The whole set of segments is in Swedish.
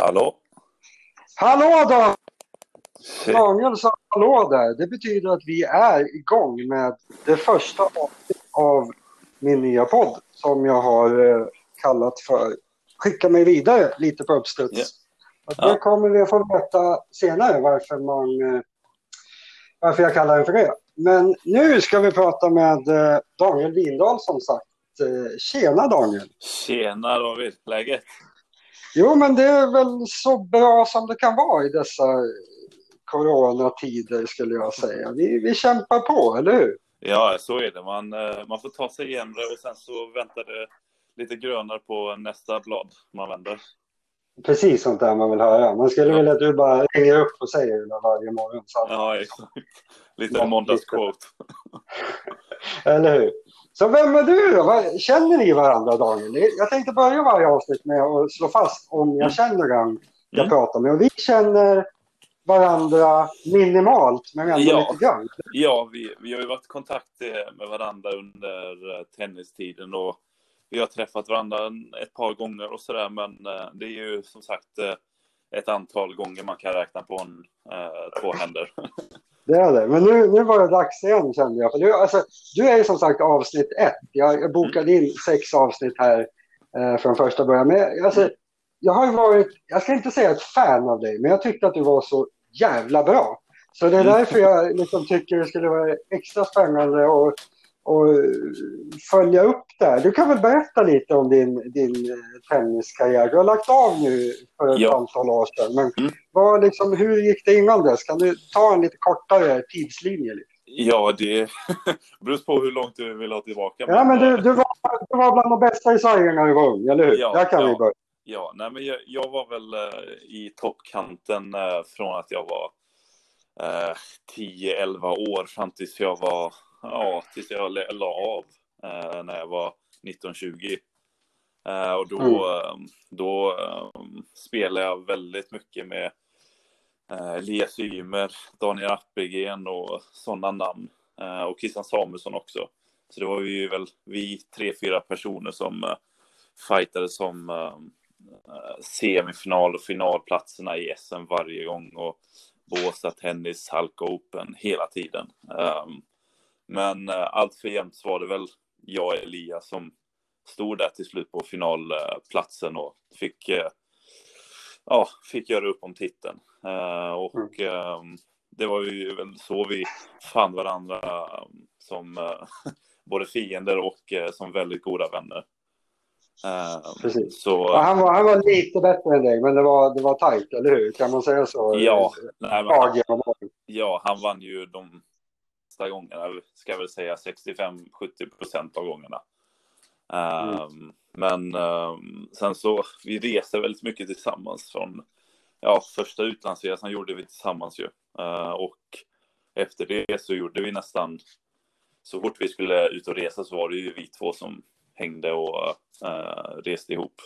Hallå? Hallå då! Daniel sa hallå där. Det betyder att vi är igång med det första avsnittet av min nya podd som jag har eh, kallat för Skicka mig vidare lite på uppstuds. Och Ja. Det kommer vi att få veta senare varför, man, eh, varför jag kallar den för det. Men nu ska vi prata med eh, Daniel Windahl som sagt. Tjena Daniel! Tjena David, läget? Jo, men det är väl så bra som det kan vara i dessa coronatider skulle jag säga. Vi, vi kämpar på, eller hur? Ja, så är det. Man, eh, man får ta sig igenom det och sen så väntar det lite grönare på nästa blad man vänder. Precis sånt där man vill höra. Man skulle Ja. vilja att du bara ringer upp och säger det varje morgon. Så, Ja, exakt. Lite Ja, måndagsquote. Eller hur? Så vem är du då? Känner ni varandra Daniel? Jag tänkte börja varje avsnitt med att slå fast om jag känner den jag Mm. pratar med. Och vi känner varandra minimalt, men ändå Ja. lite grann. Ja, vi, vi har ju varit i kontakt eh, med varandra under eh, tennistiden och vi har träffat varandra ett par gånger och sådär, men eh, det är ju som sagt eh, ett antal gånger man kan räkna på en, eh, två händer. Det är det. Men nu, nu var det dags igen kände jag. För du, alltså, du är ju som sagt avsnitt ett. Jag, bokade in sex avsnitt här eh, från första början. Men alltså, jag har ju varit, jag ska inte säga ett fan av dig, men jag tyckte att du var så jävla bra. Så det är Mm. därför jag liksom tycker det skulle vara extra spännande att och följa upp det här. Du kan väl berätta lite om din, din eh, tenniskarriär. Du har lagt av nu för ett Ja. antal år sedan. Men Mm. vad, liksom, hur gick det innan dess? Kan du ta en lite kortare tidslinje? Liksom? Ja, det beror på hur långt du vill ha tillbaka. Ja, men du, du, var, du var bland de bästa i Sverige när du var ung, eller hur? Ja, Där kan ja. vi börja. Ja, nej, men jag, jag var väl eh, i toppkanten eh, från att jag var eh, 10-11 år fram tills jag var, ja, tills jag la av eh, när jag var 19-20. Eh, och då, Mm. eh, då eh, spelade jag väldigt mycket med eh, Elias Ymer, Daniel Appelgren och sådana namn. Eh, och Christian Samuelsson också. Så det var ju väl vi tre, fyra personer som eh, fightades som eh, eh, semifinal och finalplatserna i SM varje gång och Båstad Tennis, Halka Open hela tiden. Um, men uh, allt för så var det väl jag och Elias som stod där till slut på finalplatsen och fick, eh, ja, fick göra upp om titeln. Eh, och ehm, det var ju väl så vi fann varandra som eh, både fiender och eh, som väldigt goda vänner. Ehm, Precis. Så, Ja, han, var, han var lite bättre än dig, men det var, det var tajt, eller hur? Kan man säga så? Ja, nej, han, ja, han vann ju de flesta gångerna, ska jag väl säga 65-70 procent av gångerna. Ehm, Men ehm, sen så, vi reste väldigt mycket tillsammans från, ja, första utlandsresan gjorde vi tillsammans ju. Eh, och efter det så gjorde vi nästan, så fort vi skulle ut och resa så var det ju vi två som hängde och eh, reste ihop.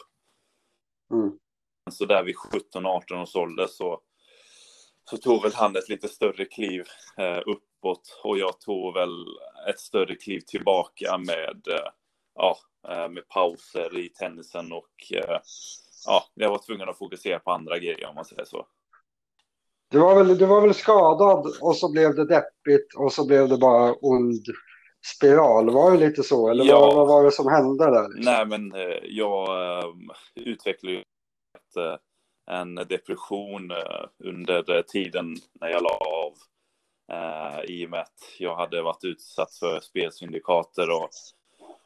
Mm. Så där vid 17-18 års ålder så, så tog väl han ett lite större kliv eh, uppåt och jag tog väl ett större kliv tillbaka med, eh, ja, eh, med pauser i tennisen och eh, ja, jag var tvungen att fokusera på andra grejer om man säger så. Du, var väl, du var väl skadad och så blev det deppigt och så blev det bara ond spiral. Var det lite så? Eller Ja. vad, vad var det som hände där? liksom? Nej, men jag utvecklade en depression under tiden när jag la av. Eh, I och med att jag hade varit utsatt för spelsyndikater och,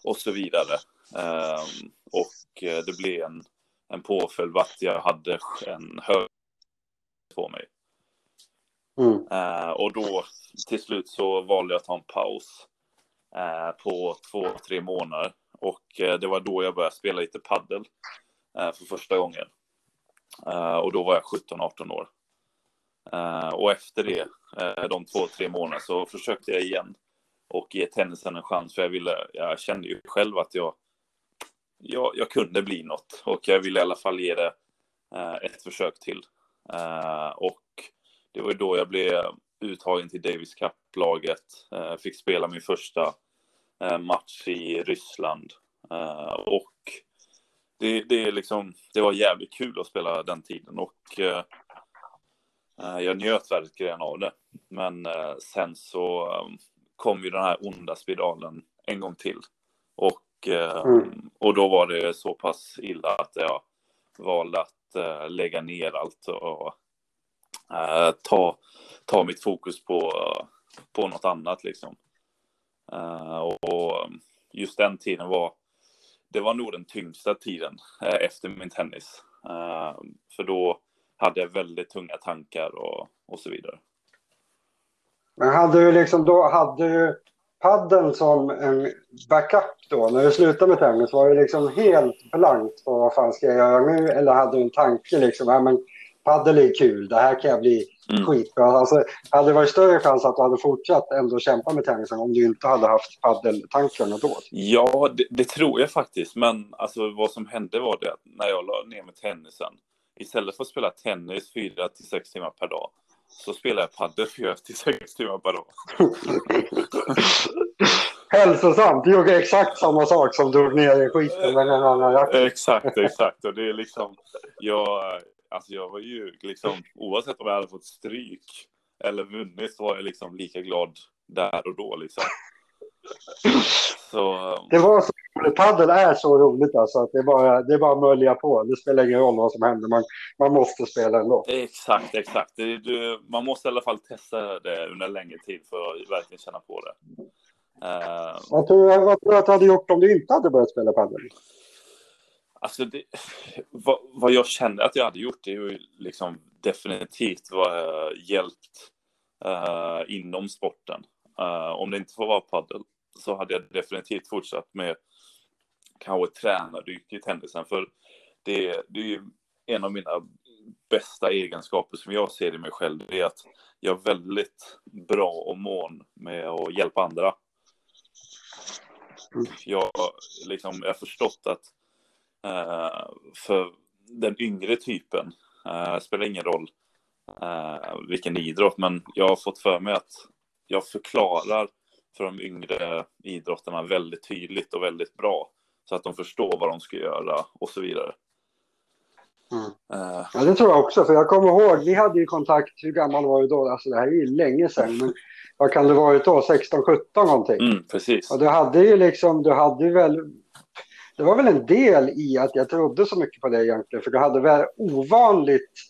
och så vidare. Eh, och det blev en, en påföljd att jag hade en hög på mig. Mm. Eh, och då till slut så valde jag att ta en paus eh, på två, tre månader. Och eh, det var då jag började spela lite paddel eh, för första gången. Och då var jag 17-18 år. Eh, och efter det, eh, de två, tre månaderna, så försökte jag igen och ge tennisen en chans. För jag, ville, jag kände ju själv att jag, jag, jag kunde bli något. Och jag ville i alla fall ge det eh, ett försök till. Och det var ju då jag blev uttagen till Davis Cup-laget. Fick spela min första match i Ryssland. Och det, det, liksom, det var jävligt kul att spela den tiden och jag njöt verkligen av det. Men eh, sen så um, kom ju den här onda spiralen en gång till. Och, eh, mm. och då var det så pass illa att jag valde att eh, lägga ner allt och eh, ta, ta mitt fokus på, på något annat liksom. och just den tiden var, det var nog den tyngsta tiden efter min tennis. för då hade jag väldigt tunga tankar och, och så vidare. Men hade du liksom då, hade du padden som en backup då? När du slutade med tennis, var det liksom helt blankt på vad fan ska jag göra nu? Eller hade du en tanke liksom, ja men paddel är kul, det här kan jag bli mm. skitbra. Alltså, hade det varit större chans att du hade fortsatt ändå kämpa med tennisen om du inte hade haft paddeltankarna då? Ja, det, det, tror jag faktiskt. Men alltså, vad som hände var det att när jag la ner med tennisen, istället för att spela tennis fyra till sex timmar per dag, så spelar jag padel 4 till 6 timmar per dag. Hälsosamt. Du gjorde exakt samma sak som drog ner i skiten med en annan jacka. Exakt, exakt. Och det är liksom, jag, alltså jag var ju liksom, oavsett om jag hade fått stryk eller vunnit så var jag liksom lika glad där och då liksom. Så... Det var så roligt. Padel är så roligt alltså att det är bara, det är bara att mölja på. Det spelar ingen roll vad som händer. Man, man måste spela ändå. Exakt, exakt. Det, du, man måste i alla fall testa det under en längre tid för att verkligen känna på det. Uh... Vad, tror du, vad att du hade gjort om du inte hade börjat spela padel? Alltså, det, vad, vad, jag kände att jag hade gjort det är ju liksom definitivt var hjälpt uh, inom sporten. Uh, om det inte får vara padel så hade jag definitivt fortsatt med kanske tränardyk i tennisen. För det, det är ju en av mina bästa egenskaper som jag ser i mig själv. Det är att jag är väldigt bra och mån med att hjälpa andra. Jag, liksom, jag har förstått att uh, för den yngre typen uh, spelar ingen roll uh, vilken idrott, men jag har fått för mig att jag förklarar för de yngre idrottarna väldigt tydligt och väldigt bra så att de förstår vad de ska göra och så vidare. Mm. Uh. Ja, det tror jag också, för jag kommer ihåg, vi hade ju kontakt, hur gammal var du då? Alltså det här är ju länge sedan, men vad kan det varit då? 16, 17 någonting? Mm, precis. Och du hade ju liksom, du hade väl, det var väl en del i att jag trodde så mycket på det egentligen, för du hade väl ovanligt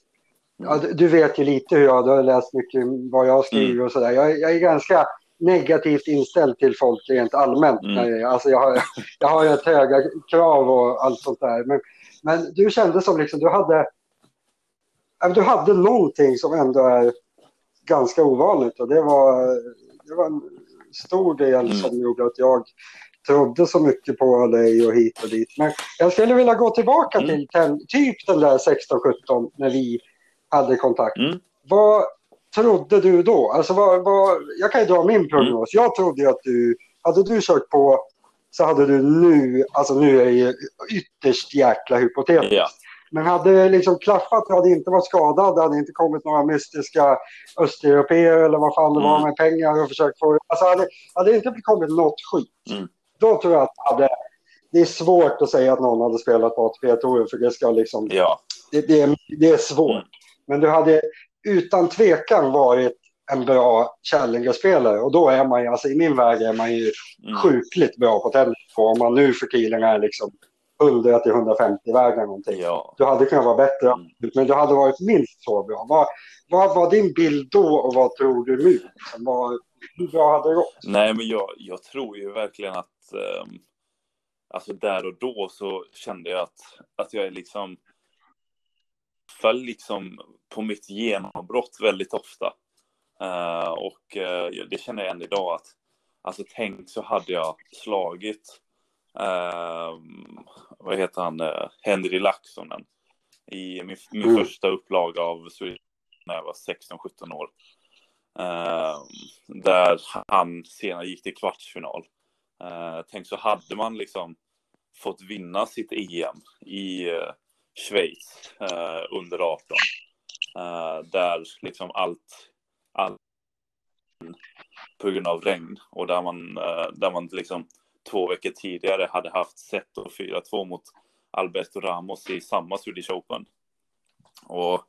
Ja, du vet ju lite hur jag, du har läst mycket vad jag skriver mm. och sådär. Jag, jag, är ganska negativt inställd till folk rent allmänt. Mm. Alltså jag, har, jag har ett höga krav och allt sånt där. Men, men du kände som liksom, du hade, du hade någonting som ändå är ganska ovanligt och det var, det var en stor del mm. som gjorde att jag trodde så mycket på dig och hit och dit. Men jag skulle vilja gå tillbaka mm. till ten, typ den där 16-17 när vi hade kontakt. Mm. Vad trodde du då? Alltså vad, vad, jag kan ju dra min prognos. Mm. Jag trodde ju att du, hade du kört på så hade du nu, alltså nu är det ju ytterst jäkla hypotetiskt. Ja. Men hade det liksom klaffat, du hade inte varit skadad, det hade inte kommit några mystiska östeuropeer eller vad fan det mm. var med pengar och försökt få Alltså hade, hade det inte kommit något skit, mm. då tror jag att hade, det är svårt att säga att någon hade spelat på ATP-touren för det ska liksom, ja. det, det, är, det är svårt. Mm. Men du hade utan tvekan varit en bra Challenger-spelare och då är man ju, alltså i min värld är man ju mm. sjukligt bra på tennis om man nu för tiden är liksom 100 till 150 vägar någonting. Ja. Du hade kunnat vara bättre, mm. men du hade varit minst så bra. Vad, vad var din bild då och vad tror du nu? Vad, hur bra hade det gått? Nej, men jag, jag tror ju verkligen att um, alltså där och då så kände jag att, att jag är liksom föll liksom på mitt genombrott väldigt ofta. Uh, och uh, det känner jag än idag att alltså tänk så hade jag slagit uh, vad heter han, Henry Laxonen i min, min mm. första upplaga av Sweden när jag var 16-17 år. där han senare gick till kvartsfinal. tänk så hade man liksom fått vinna sitt EM i Schweiz eh, under 18. Eh, där liksom allt, allt på grund av regn och där man, eh, där man liksom två veckor tidigare hade haft set och 4-2 mot Alberto Ramos i samma Swedish Open. Och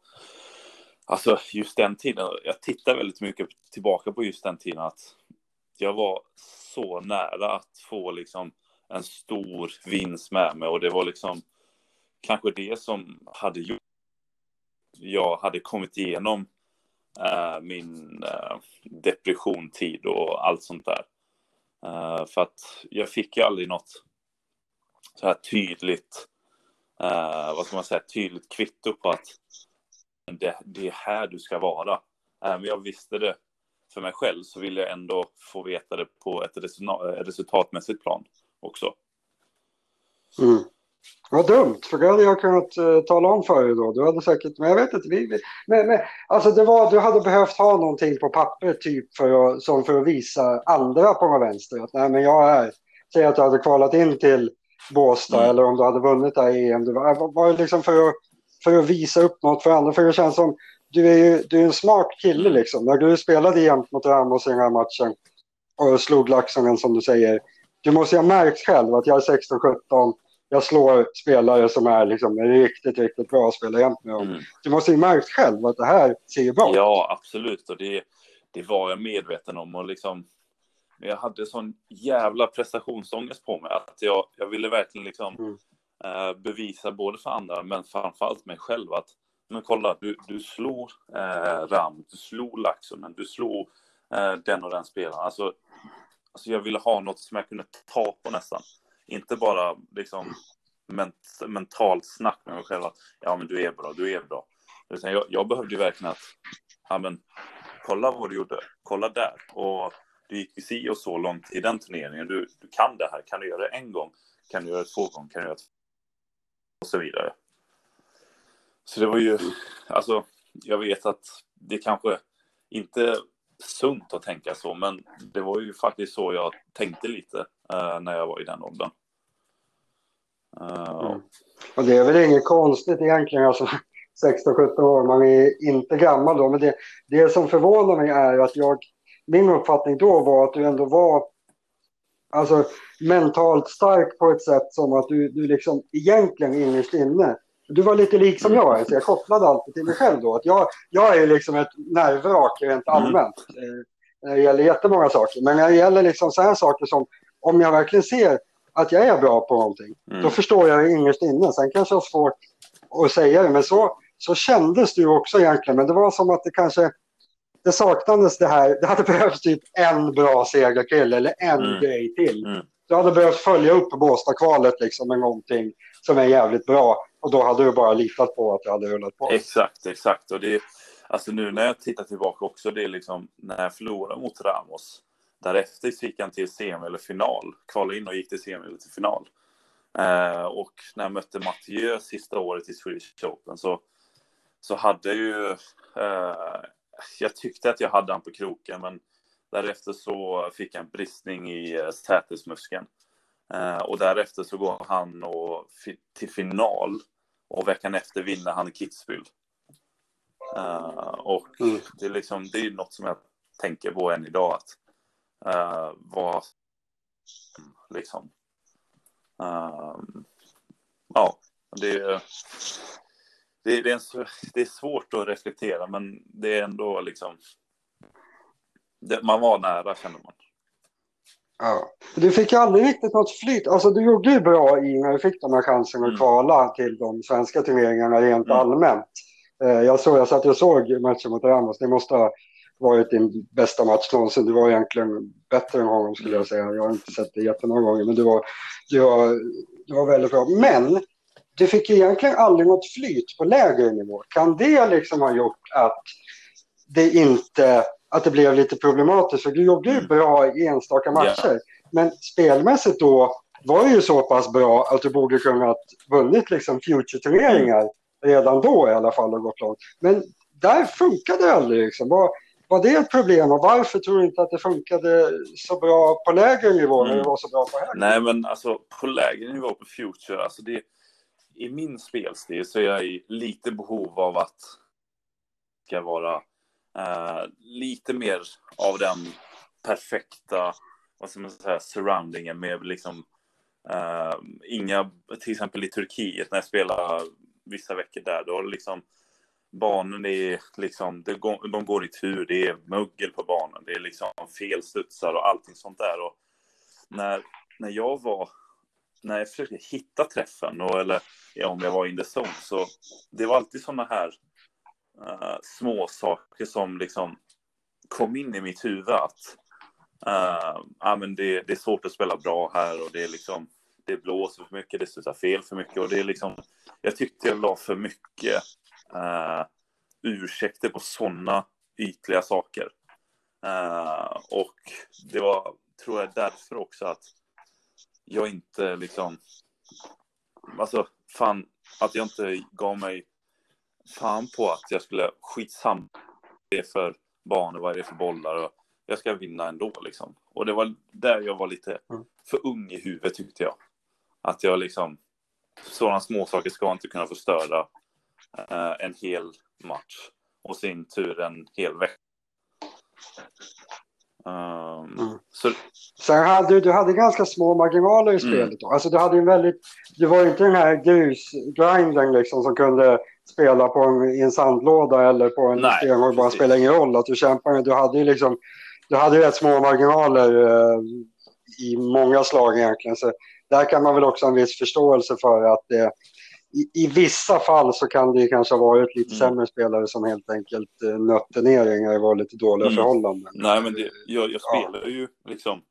alltså just den tiden, jag tittar väldigt mycket tillbaka på just den tiden att jag var så nära att få liksom en stor vinst med mig och det var liksom kanske det som hade gjort jag hade kommit igenom äh, min eh, äh, depressiontid och allt sånt där. Äh, för att jag fick ju aldrig något så här tydligt, vad ska man säga, tydligt kvitto på att det, det är här du ska vara. Även om jag visste det för mig själv så vill jag ändå få veta det på ett resultatmässigt plan också. Mm. Vad dumt, för det hade jag kunnat uh, tala om för dig då. Du hade säkert, men jag vet inte. Vi, vi, men, men, alltså det var, du hade behövt ha någonting på papper typ för att, som för att visa andra på vänster att nej men jag är, säg att du hade kvalat in till Båstad mm. eller om du hade vunnit det här EM. Det var, var liksom för att, för att visa upp något för andra. För det känns som, du är ju du är en smart kille liksom. När du spelade jämt mot Ramos i den här matchen och slog Laxonen som du säger. Du måste ju ha märkt själv att jag är 16-17 jag slår spelare som är liksom riktigt, riktigt bra att spela jämt med. Mm. Du måste ju märkt själv att det här ser ju bra ut. Ja, absolut. Och det, det var jag medveten om. Och liksom, jag hade sån jävla prestationsångest på mig att jag, jag ville verkligen liksom mm. uh, bevisa både för andra men framförallt mig själv att men kolla, du, du slår uh, Ram, du slår Laxonen, du slår uh, den och den spelaren. Alltså, alltså jag ville ha något som jag kunde ta på nästan. Inte bara liksom ment mentalt snack med mig själv att ja, men du är bra, du är bra. Utan jag, jag behövde verkligen att, ja men kolla vad du gjorde, kolla där. Och du gick ju si och så långt i den turneringen. Du, du kan det här, kan du göra det en gång, kan du göra det två gånger, kan du göra det och så vidare. Så det var ju, alltså, jag vet att det kanske inte sunt att tänka så, men det var ju faktiskt så jag tänkte lite eh, när jag var i den åldern. Uh. Och det är väl inget konstigt egentligen, alltså 16-17 år, man är inte gammal då, men det, det som förvånar mig är att jag, min uppfattning då var att du ändå var alltså, mentalt stark på ett sätt som att du, du liksom egentligen innerst inne du var lite lik som jag är, så jag kopplade alltid till mig själv då. Att jag, jag är liksom ett nervvrak rent mm. allmänt. Mm. När det gäller jättemånga saker. Men när det gäller liksom så här saker som om jag verkligen ser att jag är bra på någonting, mm. då förstår jag innerst inne. Sen kanske jag har svårt att säga det, men så, så kändes det ju också egentligen. Men det var som att det kanske det saknades det här. Det hade behövts typ en bra segerkille eller en mm. grej till. Mm. Du hade behövt följa upp Båstadkvalet liksom med någonting som är jävligt bra. Och då hade du bara litat på att det hade rullat på. Exakt, exakt. Och det, alltså nu när jag tittar tillbaka också, det är liksom när jag förlorade mot Ramos. Därefter gick han till semi eller final, kvalade in och gick till semi eller till final. Eh, och när jag mötte Mathieu sista året i Swedish Open så, så hade jag ju... Eh, jag tyckte att jag hade han på kroken, men därefter så fick jag en bristning i eh, sätesmuskeln. Eh, och därefter så går han och, till final och veckan efter vinner han Kitzbühel. Uh, och mm. det är liksom, det är något som jag tänker på än idag att uh, vad liksom uh, ja, det, det, det, är en, det är svårt att reflektera men det är ändå liksom det, man var nära känner man. Ja. Du fick aldrig riktigt något flyt. Alltså du gjorde ju bra i när du fick de här chanserna att mm. kvala till de svenska turneringarna rent mm. allmänt. Eh, jag, såg, jag satt och såg matchen mot Ramos. Det måste ha varit din bästa match någonsin. Du var egentligen bättre än honom skulle jag säga. Jag har inte sett det jättemånga gånger, men du var, du var, du var väldigt bra. Men du fick egentligen aldrig något flyt på lägre nivå. Kan det liksom ha gjort att det inte att det blev lite problematiskt. För du gjorde ju bra i enstaka matcher. Yeah. Men spelmässigt då var ju så pass bra att du borde kunnat vunnit liksom future-turneringar redan då i alla fall och gått långt. Men där funkade det aldrig. Liksom. Var, var det ett problem och varför tror du inte att det funkade så bra på lägre nivå när det mm. var så bra på högre? Nej, men alltså på lägre nivå på future, alltså det, i min spelstil så är jag i lite behov av att ska vara Uh, lite mer av den perfekta, vad ska man säga, surroundingen med liksom Uh, inga, till exempel i Turkiet när jag spelar vissa veckor där, då liksom banan är liksom, det går, de går i tur, det är mögel på banan, det är liksom felstudsar och allting sånt där. Och när, när jag var, när jag försökte hitta träffen, och, eller ja, om jag var in the zone, så det var alltid sådana här uh, små saker som liksom kom in i mitt huvud att uh, ah, men det, det, är svårt att spela bra här och det är liksom det blåser för mycket, det studsar fel för mycket och det är liksom jag tyckte jag la för mycket uh, ursäkter på sådana ytliga saker. Uh, och det var, tror jag, därför också att jag inte liksom, alltså fan, att jag inte gav mig fan på att jag skulle skitsamma det är för banor, vad är det för bollar och jag ska vinna ändå liksom. Och det var där jag var lite mm. för ung i huvudet tyckte jag. Att jag liksom, sådana små saker ska inte kunna förstöra en hel match och sin tur en hel vecka. Um, mm. så... Sen hade du hade ganska små marginaler i mm. spelet. Då. Alltså du hade en väldigt, du var inte den här grusgrinden liksom som kunde spela på en, i en sandlåda eller på en stenhåg, bara spelar ingen roll att du kämpar. Du hade ju liksom, du hade rätt små marginaler eh, i många slag egentligen. Så där kan man väl också ha en viss förståelse för att det, i, i vissa fall så kan det kanske ha varit lite mm. sämre spelare som helt enkelt eh, nötte ner när det var lite dåliga mm. förhållanden. Nej, men det, jag, jag spelar ja. ju liksom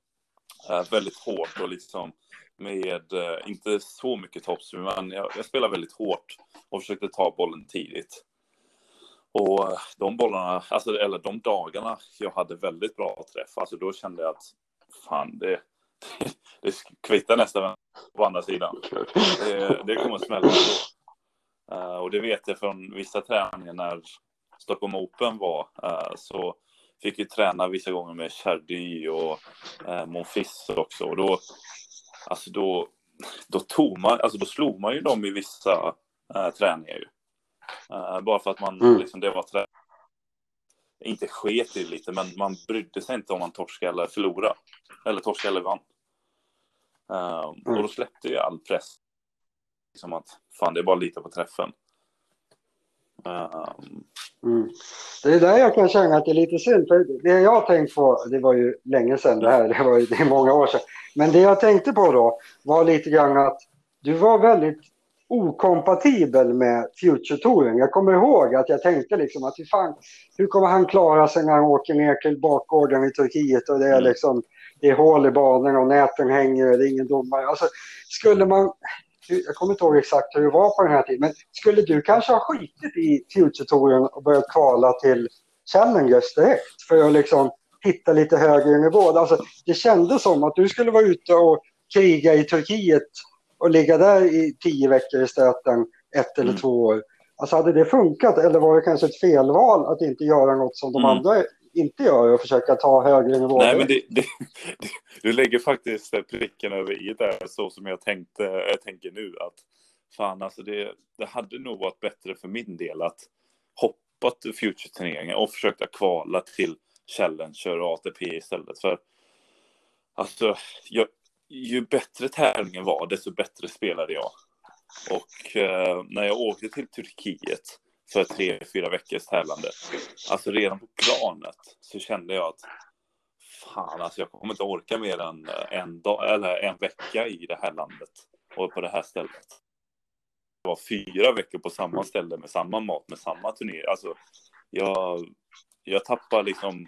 äh, väldigt hårt och liksom med, äh, inte så mycket toppspel, men jag, jag spelar väldigt hårt och försökte ta bollen tidigt. Och de bollarna, alltså, eller de dagarna jag hade väldigt bra träff, alltså då kände jag att fan, det, det kvittar nästan på andra sidan. Det, det kommer att smälla. Uh, och det vet jag från vissa träningar när Stockholm Open var, uh, så fick vi träna vissa gånger med Chardy och uh, Monfils också. Och då, alltså då, då tog man, alltså då slog man ju dem i vissa uh, träningar ju. Bara för att man, mm. liksom, det var trä inte sket i lite, men man brydde sig inte om man torskade eller förlorade. Eller torskade eller vann. Uh, mm. Och då släppte jag all press. Liksom att fan, det är bara att lita på träffen. Uh, mm. Det är där jag kan känna att det är lite synd. För det jag har tänkt på, det var ju länge sedan det här, det var ju det är många år sedan. Men det jag tänkte på då var lite grann att du var väldigt okompatibel med Future-touren. Jag kommer ihåg att jag tänkte liksom att hur, fan, hur kommer han klara sig när han åker ner till bakgården i Turkiet och det är mm. liksom det är hål i banorna och näten hänger och det är ingen domare. Alltså, skulle man, jag kommer inte ihåg exakt hur det var på den här tiden, men skulle du kanske ha skitit i Future-touren och börjat kvala till Challengers direkt för att liksom hitta lite högre nivå? Alltså, det kändes som att du skulle vara ute och kriga i Turkiet och ligga där i tio veckor i stöten ett eller mm. två år. Alltså hade det funkat eller var det kanske ett felval att inte göra något som de mm. andra inte gör och försöka ta högre nivåer. Nej, men det, det, det, du lägger faktiskt pricken över i där så som jag tänkte, jag tänker nu att fan alltså det, det hade nog varit bättre för min del att hoppa till Future-turneringen och försöka kvala till Challenger och ATP istället för alltså jag, ju bättre tävlingen var, desto bättre spelade jag. Och eh, när jag åkte till Turkiet för tre, fyra veckors tävlande, alltså redan på planet så kände jag att fan, alltså jag kommer inte orka mer än eh, en, dag, eller en vecka i det här landet och på det här stället. Det var fyra veckor på samma ställe med samma mat, med samma turné. Alltså, jag, jag tappar liksom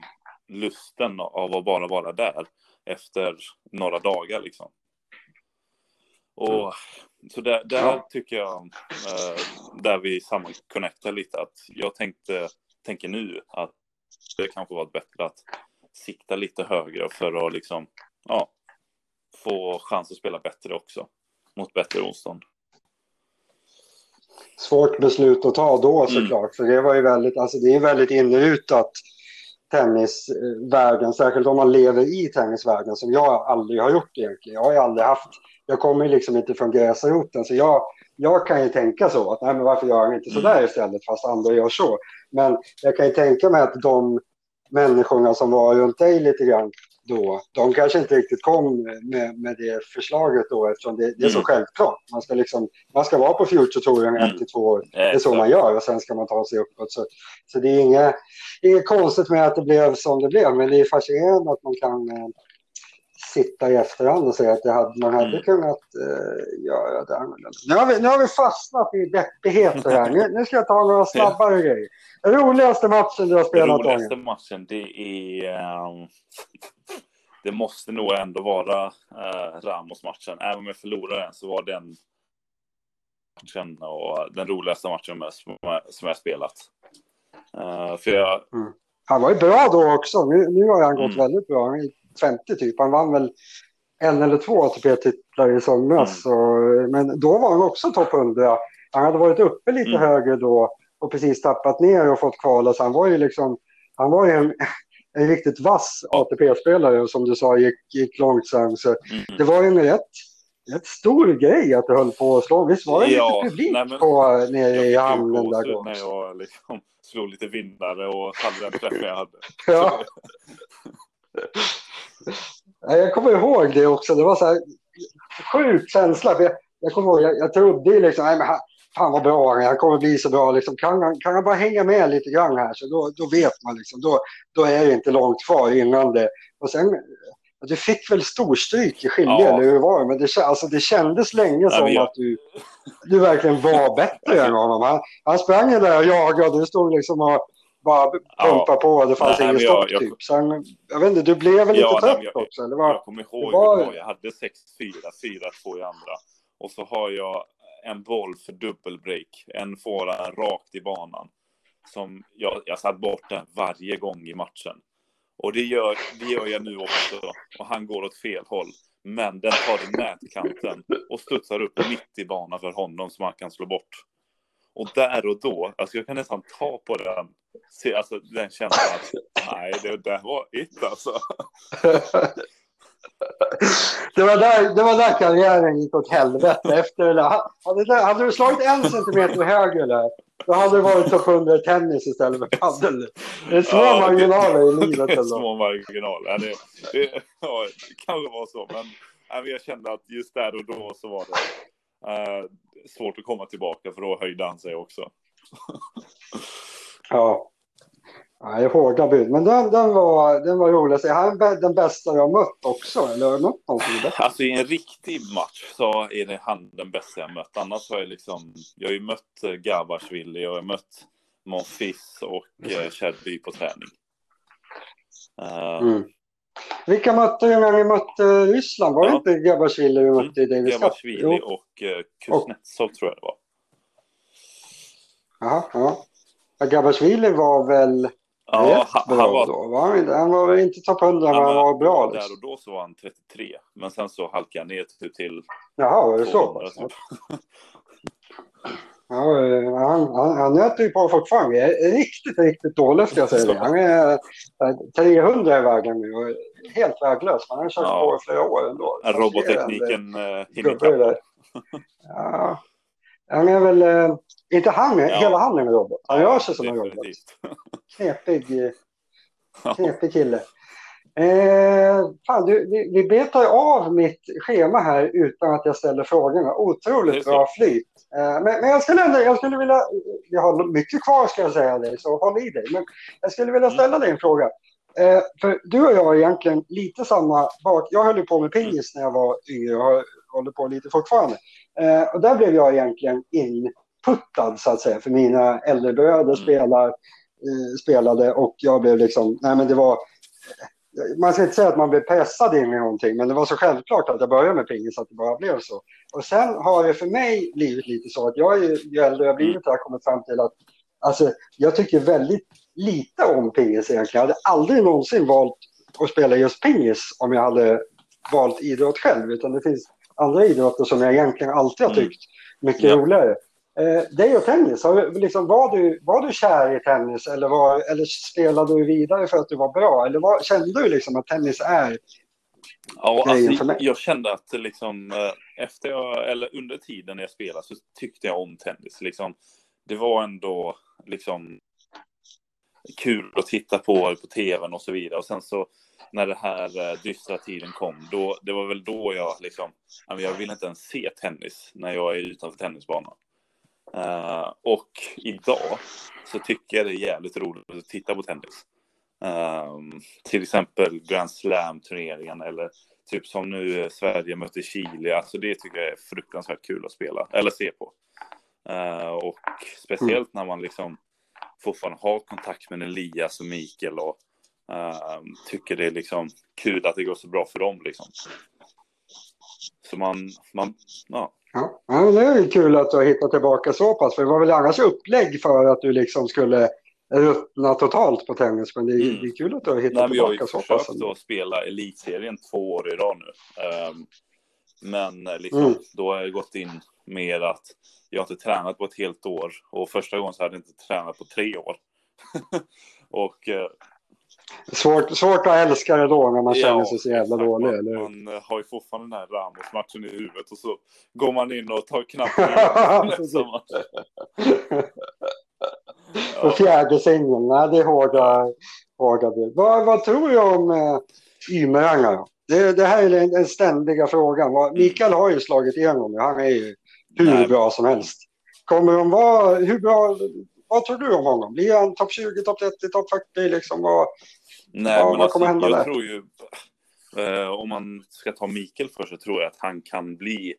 lusten av att bara vara där efter några dagar liksom. Och så där, där tycker jag, eh, där vi sammanconnectar lite, att jag tänkte, tänker nu att det kanske varit bättre att sikta lite högre för att liksom, ja, få chans att spela bättre också mot bättre motstånd. Svårt beslut att ta då mm. såklart, mm. för det var ju väldigt, alltså det är väldigt inrutat tennisvärlden, särskilt om man lever i tennisvärlden som jag aldrig har gjort egentligen. Jag har ju aldrig haft, jag kommer liksom inte från gräsroten så jag, jag kan ju tänka så att nej men varför gör han inte så där istället fast andra gör så. Men jag kan ju tänka mig att de människorna som var runt dig lite grann då. De kanske inte riktigt kom med, med det förslaget då eftersom det, det är så Mm. självklart. Man ska, liksom, man ska vara på Future Touren Mm. ett till två år. Det är så man gör och sen ska man ta sig uppåt. Så, så det är inget, inget konstigt med att det blev som det blev. Men det är fascinerande att man kan eh, sitta i efterhand och säga att hade, man hade Mm. kunnat eh, göra det annorlunda. Nu har, vi, nu har vi fastnat i deppigheter här. Nu, nu ska jag ta några snabbare grejer. Den roligaste matchen du har Den spelat roligaste Daniel? matchen, det är... ehm, det måste nog ändå vara uh, Ramos-matchen. Även om jag förlorade den så var den matchen och den roligaste matchen som, jag- som jag spelat. Eh, för jag, Han var ju bra då också. Nu, nu har han gått Mm. väldigt bra. Han är 50 typ. Han vann väl en eller två ATP-titlar i somras. Mm. Men då var han också topp 100. Han hade varit uppe lite Mm. högre då och precis tappat ner och fått kvala. Så han var ju liksom, han var ju en, en riktigt vass ATP-spelare som du sa gick, gick långt sen. Så mm, det var ju en rätt, rätt stor grej att du höll på att slå. Visst var det Ja, lite publik nej, men- på, nere i hamnen där då? när jag liksom slog lite vinnare och hade den träffen jag hade. Ja. Ja, Jag kommer ihåg det också. Det var så här sjuk känsla. För jag, jag kommer ihåg, jag, jag trodde liksom, nej men han, fan vad bra han är, han kommer bli så bra. Liksom, kan, han, kan han bara hänga med lite grann här så då, då vet man liksom, då, då är det inte långt kvar innan det. Och sen, du fick väl storstryk i skilje, Ja. eller hur var det? Men det, alltså, det kändes länge som jag- att du, du verkligen var bättre än honom. Han, han sprang där och jagade du stod liksom och bara pumpade på. Det fanns ingen stopp jag- typ. Sen, jag vet inte, du blev väl Ja, lite trött också? Eller vad? Jag kommer ihåg det var- var. Jag hade 6-4, 4-2 i andra. Och så har jag en boll för dubbelbreak. En fåra rakt i banan. Som jag, jag satt bort den varje gång i matchen. Och det gör, det gör jag nu också. Och han går åt fel håll. Men den tar nätkanten och studsar upp mitt i banan för honom som han kan slå bort. Och där och då, alltså jag kan nästan ta på den, se, alltså den känslan att nej, det där var it alltså. Det var, där, det var där karriären gick åt helvete efter det där. Hade, det- hade du slagit en centimeter högre där, då hade du varit topp 100 i tennis istället för padel. Det är små Ja, det- marginaler i livet Det är ändå. små marginaler. Det, det, ja, det kanske var så, men jag kände att just där och då så var det eh, svårt att komma tillbaka för då höjde han sig också. Ja. Är hårda bud. Men den, den, var, den var rolig. Så Han är den bästa jag mött också. Eller har mött någon som är bättre? Alltså i en riktig match så är det han den bästa jag mött. Annars har jag liksom, jag har ju mött eh, Gabashvili och jag har mött Monfils och eh, Kärrby på träning. Eh, Mm. Vilka mötte du när ni mötte Ryssland? Var det Ja. inte Gabashvili vi mötte i Davis Cup? Gabashvili och eh, Kuznetsov tror jag det var. Jaha, ja. ja. Gabashvili var väl Ja, rätt han, bra han var då? Var han, var väl inte topp 100, men han var bra. Där Liksom. och då så var han 33. Men sen så halkade han ner till, till Jaha, var det så? 200. Typ. Ja, eh, han, han, han nöter ju på fortfarande. Jag är riktigt, riktigt dålig ska jag säga. Han är eh, 300 i vägen nu och helt väglös. Han har kört Ja. på i flera år ändå. Robottekniken eh, hinner ikapp. Ja. Han är väl, eh, inte han, Ja. hela han är en robot. Han rör sig som en robot. Knepig, eh, knepig kille. Eh, fan, du, vi, vi betar av mitt schema här utan att jag ställer frågorna. Otroligt bra flyt. Eh, men, men jag skulle ändå, jag skulle vilja, jag har mycket kvar ska jag säga dig, så håll i dig. Men jag skulle vilja ställa dig en fråga. Eh, för du och jag har egentligen lite samma bak. Jag höll på med pingis när jag var yngre och håller på lite fortfarande. Eh, och där blev jag egentligen inputtad så att säga, för mina äldre bröder Mm. spelar, eh, spelade och jag blev liksom, nej men det var man ska inte säga att man blev pressad in i någonting, men det var så självklart att jag började med pingis att det bara blev så. Och sen har det för mig blivit lite så att jag, är ju äldre jag blivit, har kommit fram till att alltså, jag tycker väldigt lite om pingis egentligen. Jag hade aldrig någonsin valt att spela just pingis om jag hade valt idrott själv, utan det finns andra idrotter som jag egentligen alltid har Mm. tyckt mycket Ja. roligare. Eh, dig och tennis, har liksom, var, du, var du kär i tennis eller, var, eller spelade du vidare för att du var bra? Eller var, kände du liksom att tennis är... Ja, alltså, jag kände att liksom, eh, efter jag, eller under tiden jag spelade så tyckte jag om tennis. Liksom, det var ändå liksom kul att titta på på tvn och så vidare. Och sen så när det här eh, dystra tiden kom, då, det var väl då jag liksom, jag vill inte ens se tennis när jag är utanför tennisbanan. Uh, och idag så tycker jag det är jävligt roligt att titta på tennis. Um, till exempel Grand Slam-turneringen eller typ som nu Sverige möter Chile. Alltså det tycker jag är fruktansvärt kul att spela eller se på. Uh, och speciellt när man liksom fortfarande har kontakt med Elias och Mikael och uh, tycker det är liksom kul att det går så bra för dem liksom. Så man, man ja. Ja, det är kul att du har hittat tillbaka så pass, för det var väl annars upplägg för att du liksom skulle ruttna totalt på tennis, men det är, mm. det är kul att du har hittat Nej, tillbaka så pass. Jag har försökt att spela elitserien två år i rad nu. Um, men eh, liksom, mm. då har jag gått in med att jag inte tränat på ett helt år och första gången så hade jag inte tränat på tre år. och uh, Svårt, svårt att älska det då när man ja, känner sig så jävla dålig. Man, eller? man eh, har ju fortfarande den här Ramos-matchen i huvudet och så går man in och tar knappen. På fjärde singeln, nej det är hårda, hårda vad, vad tror du om eh, Ymeranga? Det, det här är den, den ständiga frågan. Mikael har ju slagit igenom Han är ju hur nej. bra som helst. Kommer de vara, hur bra, vad tror du om honom? Blir han topp 20, topp 30, topp 40? Liksom? Vad, Nej, vad, men vad kommer alltså, hända jag där? tror ju, eh, om man ska ta Mikael först, så tror jag att han kan bli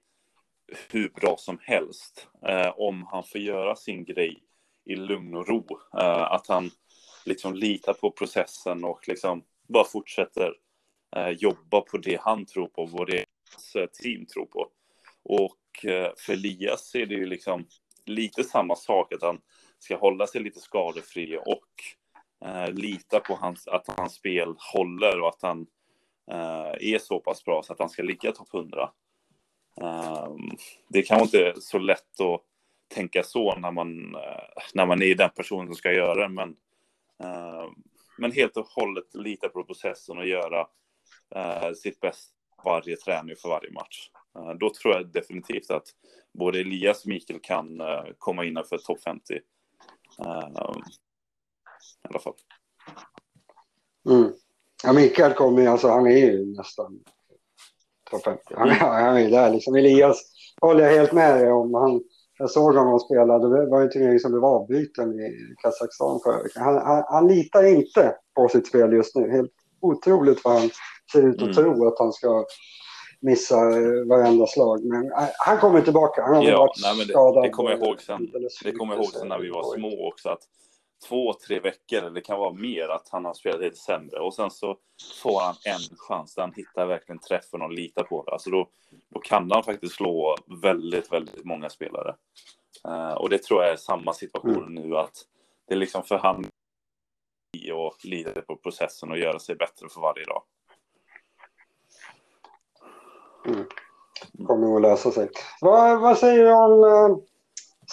hur bra som helst eh, om han får göra sin grej i lugn och ro. Eh, att han liksom litar på processen och liksom bara fortsätter eh, jobba på det han tror på, vad det hans team tror på. Och eh, för Elias är det ju liksom lite samma sak, att han ska hålla sig lite skadefri och eh, lita på hans, att hans spel håller och att han eh, är så pass bra så att han ska ligga topp 100. Eh, det kan kanske inte så lätt att tänka så när man, eh, när man är den personen som ska göra det, men, eh, men helt och hållet lita på processen och göra eh, sitt bästa varje träning för varje match. Eh, då tror jag definitivt att både Elias och Mikael kan eh, komma innanför topp 50 i alla fall. Mm. Ja, Mikael kommer ju, alltså han är ju nästan topp 50. Han, mm. han är ju där liksom. Elias håller jag helt med dig om. Han, jag såg honom spela, det var en turnering som blev avbruten i Kazakstan förra veckan. Han, han, han, litar inte på sitt spel just nu. Helt otroligt vad han ser ut att mm. tro att han ska missa eh, varenda slag. Men äh, han kommer tillbaka. Han har ja, varit nej, men det, skadad. Det kommer jag ihåg sen. Det kommer jag ihåg sen när vi var små också. Att två, tre veckor, eller det kan vara mer, att han har spelat lite sämre. Och sen så får han en chans där han hittar verkligen träffen och litar på det. Alltså då, då kan han faktiskt slå väldigt, väldigt många spelare. Uh, och det tror jag är samma situation mm. nu, att det är liksom för han och lita på processen och göra sig bättre för varje dag. Mm. Kommer nog lösa sig. Vad, vad säger du om uh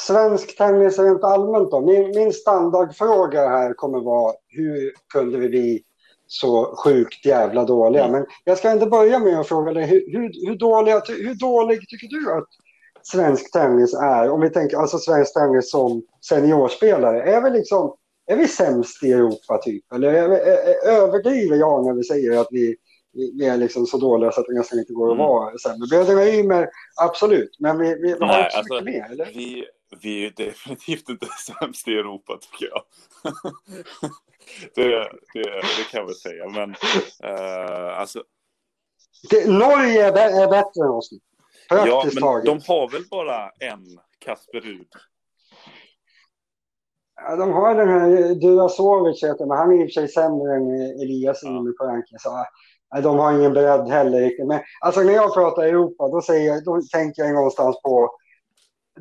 Svensk tennis rent allmänt då. Min, min standardfråga här kommer vara hur kunde vi bli så sjukt jävla dåliga? Mm. Men jag ska inte börja med att fråga dig hur, hur, hur, dåliga, hur dålig tycker du att svensk tennis är? Om vi tänker alltså svensk tennis som seniorspelare. Är vi liksom är vi sämst i Europa typ? Eller är, är, överdriver jag när vi säger att vi, vi är liksom så dåliga så att det nästan inte går att mm. vara sämre? Bröderna Ymer, absolut, men vi, vi, vi har inte så alltså, mycket mer, eller? Vi, vi är definitivt inte sämst i Europa tycker jag. det, det, det, kan jag väl säga, men uh, alltså. Det, Norge är, bättre än oss. Ja, men taget. de har väl bara en Kasper Rud? Ja, de har den här Durasovic, men han är i och för sig sämre än Elias ja. ranking. Så, de har ingen bredd heller. Men alltså, när jag pratar Europa, då, säger, då tänker jag någonstans på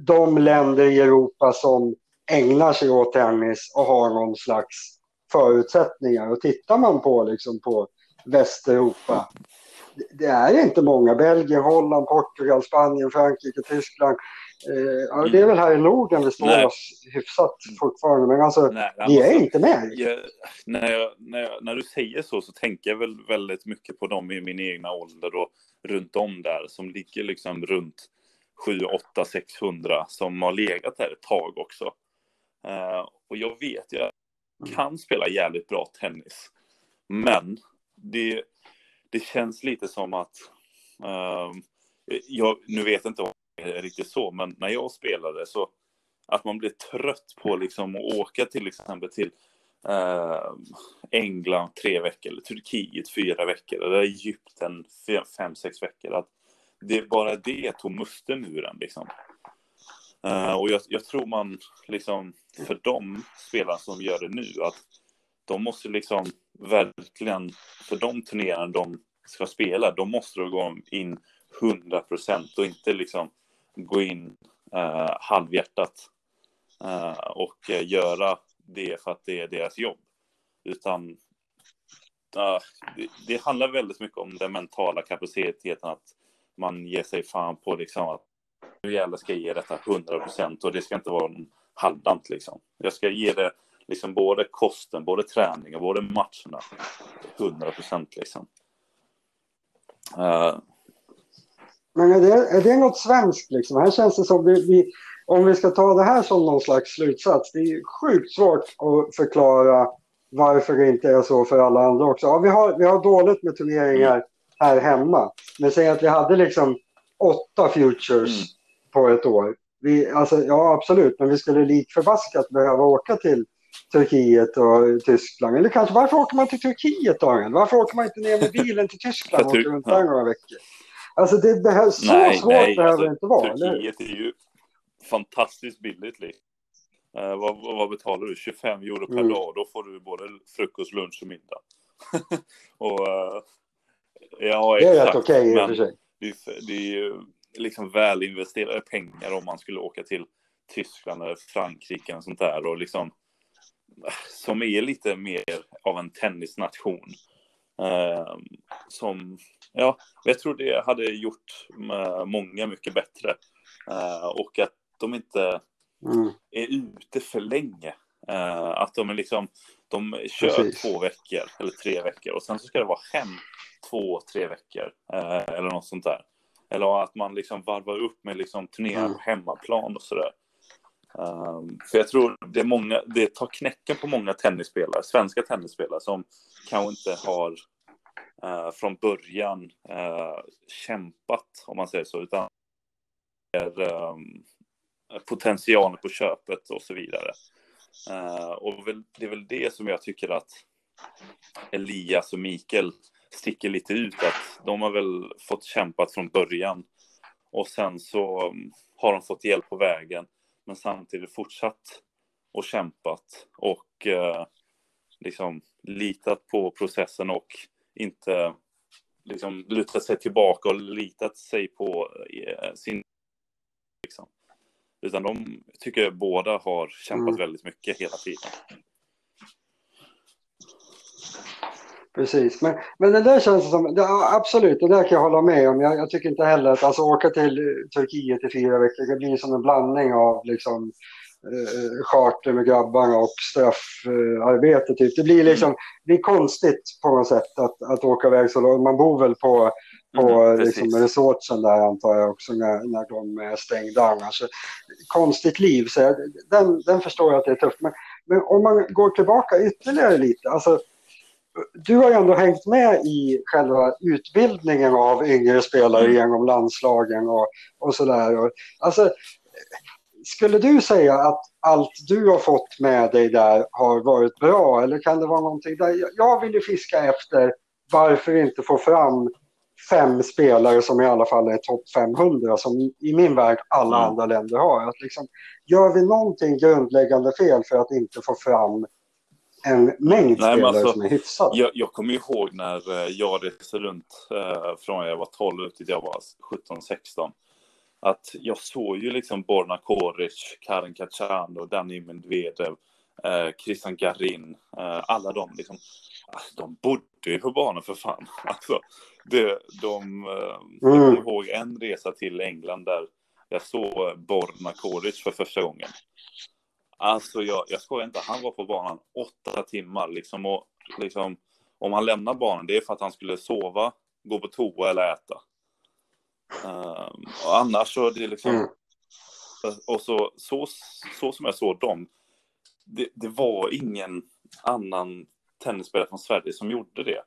de länder i Europa som ägnar sig åt tennis och har någon slags förutsättningar. Och tittar man på, liksom, på Västeuropa, det är inte många. Belgien, Holland, Portugal, Spanien, Frankrike, Tyskland. Eh, det är väl här i Norden vi står nej. oss hyfsat fortfarande, men alltså nej, vi är inte med. Jag, när, jag, när, jag, när, du säger så så tänker jag väl väldigt mycket på dem i min egna ålder och runt om där som ligger liksom runt 7, 8, 600 som har legat här ett tag också. Uh, och jag vet ju mm. kan spela jävligt bra tennis. Men det, det känns lite som att, uh, jag, nu vet inte om det är riktigt så, men när jag spelade så att man blir trött på liksom att åka till exempel till uh, England tre veckor, eller Turkiet fyra veckor, eller Egypten fem, fem sex veckor. Att det bara det tog musten ur en liksom. Uh, och jag, jag, tror man liksom, för de spelarna som gör det nu, att de måste liksom verkligen, för de turneringar de ska spela, de måste de gå in 100 procent och inte liksom gå in uh, halvhjärtat uh, och uh, göra det för att det är deras jobb. Utan det, det, handlar väldigt mycket om den mentala kapaciteten att man ger sig fan på liksom att nu jävlar ska jag ge detta 100 procent och det ska inte vara någon halvdant liksom. Jag ska ge det liksom både kosten, både träningen, både matcherna 100 procent liksom. Uh. Men är det, är det något svenskt liksom? Här känns det som vi, vi, om vi ska ta det här som någon slags slutsats, det är sjukt svårt att förklara varför det inte är så för alla andra också. Ja, vi, har, vi har dåligt med turneringar här hemma. Men säg att vi hade liksom åtta futures mm. på ett år. Vi, alltså, ja, absolut, men vi skulle likförbaskat behöva åka till Turkiet och Tyskland. Eller kanske varför åker man till Turkiet, Daniel? Varför åker man inte ner med bilen till Tyskland och åker runt där några veckor? Alltså det behövs, så nej, svårt nej, behöver alltså, det inte vara. Turkiet är ju fantastiskt billigt. Liksom. Uh, vad, vad, betalar du? 25 euro per mm. dag. Då får du både frukost, lunch och middag. och, uh, ja, det är exakt. rätt okej okay, i och för sig. Det, det är ju liksom väl investerade pengar om man skulle åka till Tyskland eller Frankrike och sånt där och liksom som är lite mer av en tennisnation. Uh, som, ja, jag tror det hade gjort många mycket bättre. Uh, och att de inte mm. är ute för länge. Uh, att de är liksom, de kör Precis. två veckor eller tre veckor och sen så ska det vara hem två, tre veckor uh, eller något sånt där. Eller att man liksom varvar upp med liksom turneringar mm. på hemmaplan och sådär. Um, för jag tror det, är många, det tar knäcken på många tennisspelare, svenska tennisspelare som kanske inte har uh, från början uh, kämpat, om man säger så, utan är um, potentialen på köpet och så vidare. Uh, och det är väl det som jag tycker att Elias och Mikael sticker lite ut, att de har väl fått kämpat från början och sen så um, har de fått hjälp på vägen men samtidigt fortsatt och kämpat och eh, liksom litat på processen och inte liksom lutat sig tillbaka och litat sig på eh, sin liksom. Utan de tycker båda har kämpat mm. väldigt mycket hela tiden. Precis, men, men det där känns som, det, absolut, det där kan jag hålla med om. Jag, jag, tycker inte heller att alltså, åka till Turkiet i fyra veckor, det blir som en blandning av liksom, eh, charter med grabbarna och straffarbete. typ. Det blir liksom, det blir konstigt på något sätt att, att åka iväg så långt. Man bor väl på, på mm, liksom, resortsen där antar jag också när, när de är stängda annars. Konstigt liv, så jag, den, den förstår jag att det är tufft. Men, men om man går tillbaka ytterligare lite, alltså du har ju ändå hängt med i själva utbildningen av yngre spelare mm. genom landslagen och, och sådär. Alltså, skulle du säga att allt du har fått med dig där har varit bra eller kan det vara någonting där? Jag vill ju fiska efter varför inte få fram fem spelare som i alla fall är topp 500 som i min värld alla mm. andra länder har. Att liksom, gör vi någonting grundläggande fel för att inte få fram en mängd spelare alltså, som är hyfsade. Jag, jag kommer ihåg när eh, jag reste runt eh, från jag var 12 till jag var 17-16. Att jag såg ju liksom Borna Koric, Karin Kachan Danny Medvedev, eh, Christian Garin, eh, alla de liksom. Alltså, de bodde ju på banan för fan. Alltså, det, de, eh, mm. Jag kommer ihåg en resa till England där jag såg Borna Koric för första gången. Alltså jag, jag skojar inte, han var på banan åtta timmar liksom och liksom om han lämnar banan det är för att han skulle sova, gå på toa eller äta. Um, och annars så är det liksom mm. och så, så, så som jag såg dem, det, det, var ingen annan tennisspelare från Sverige som gjorde det.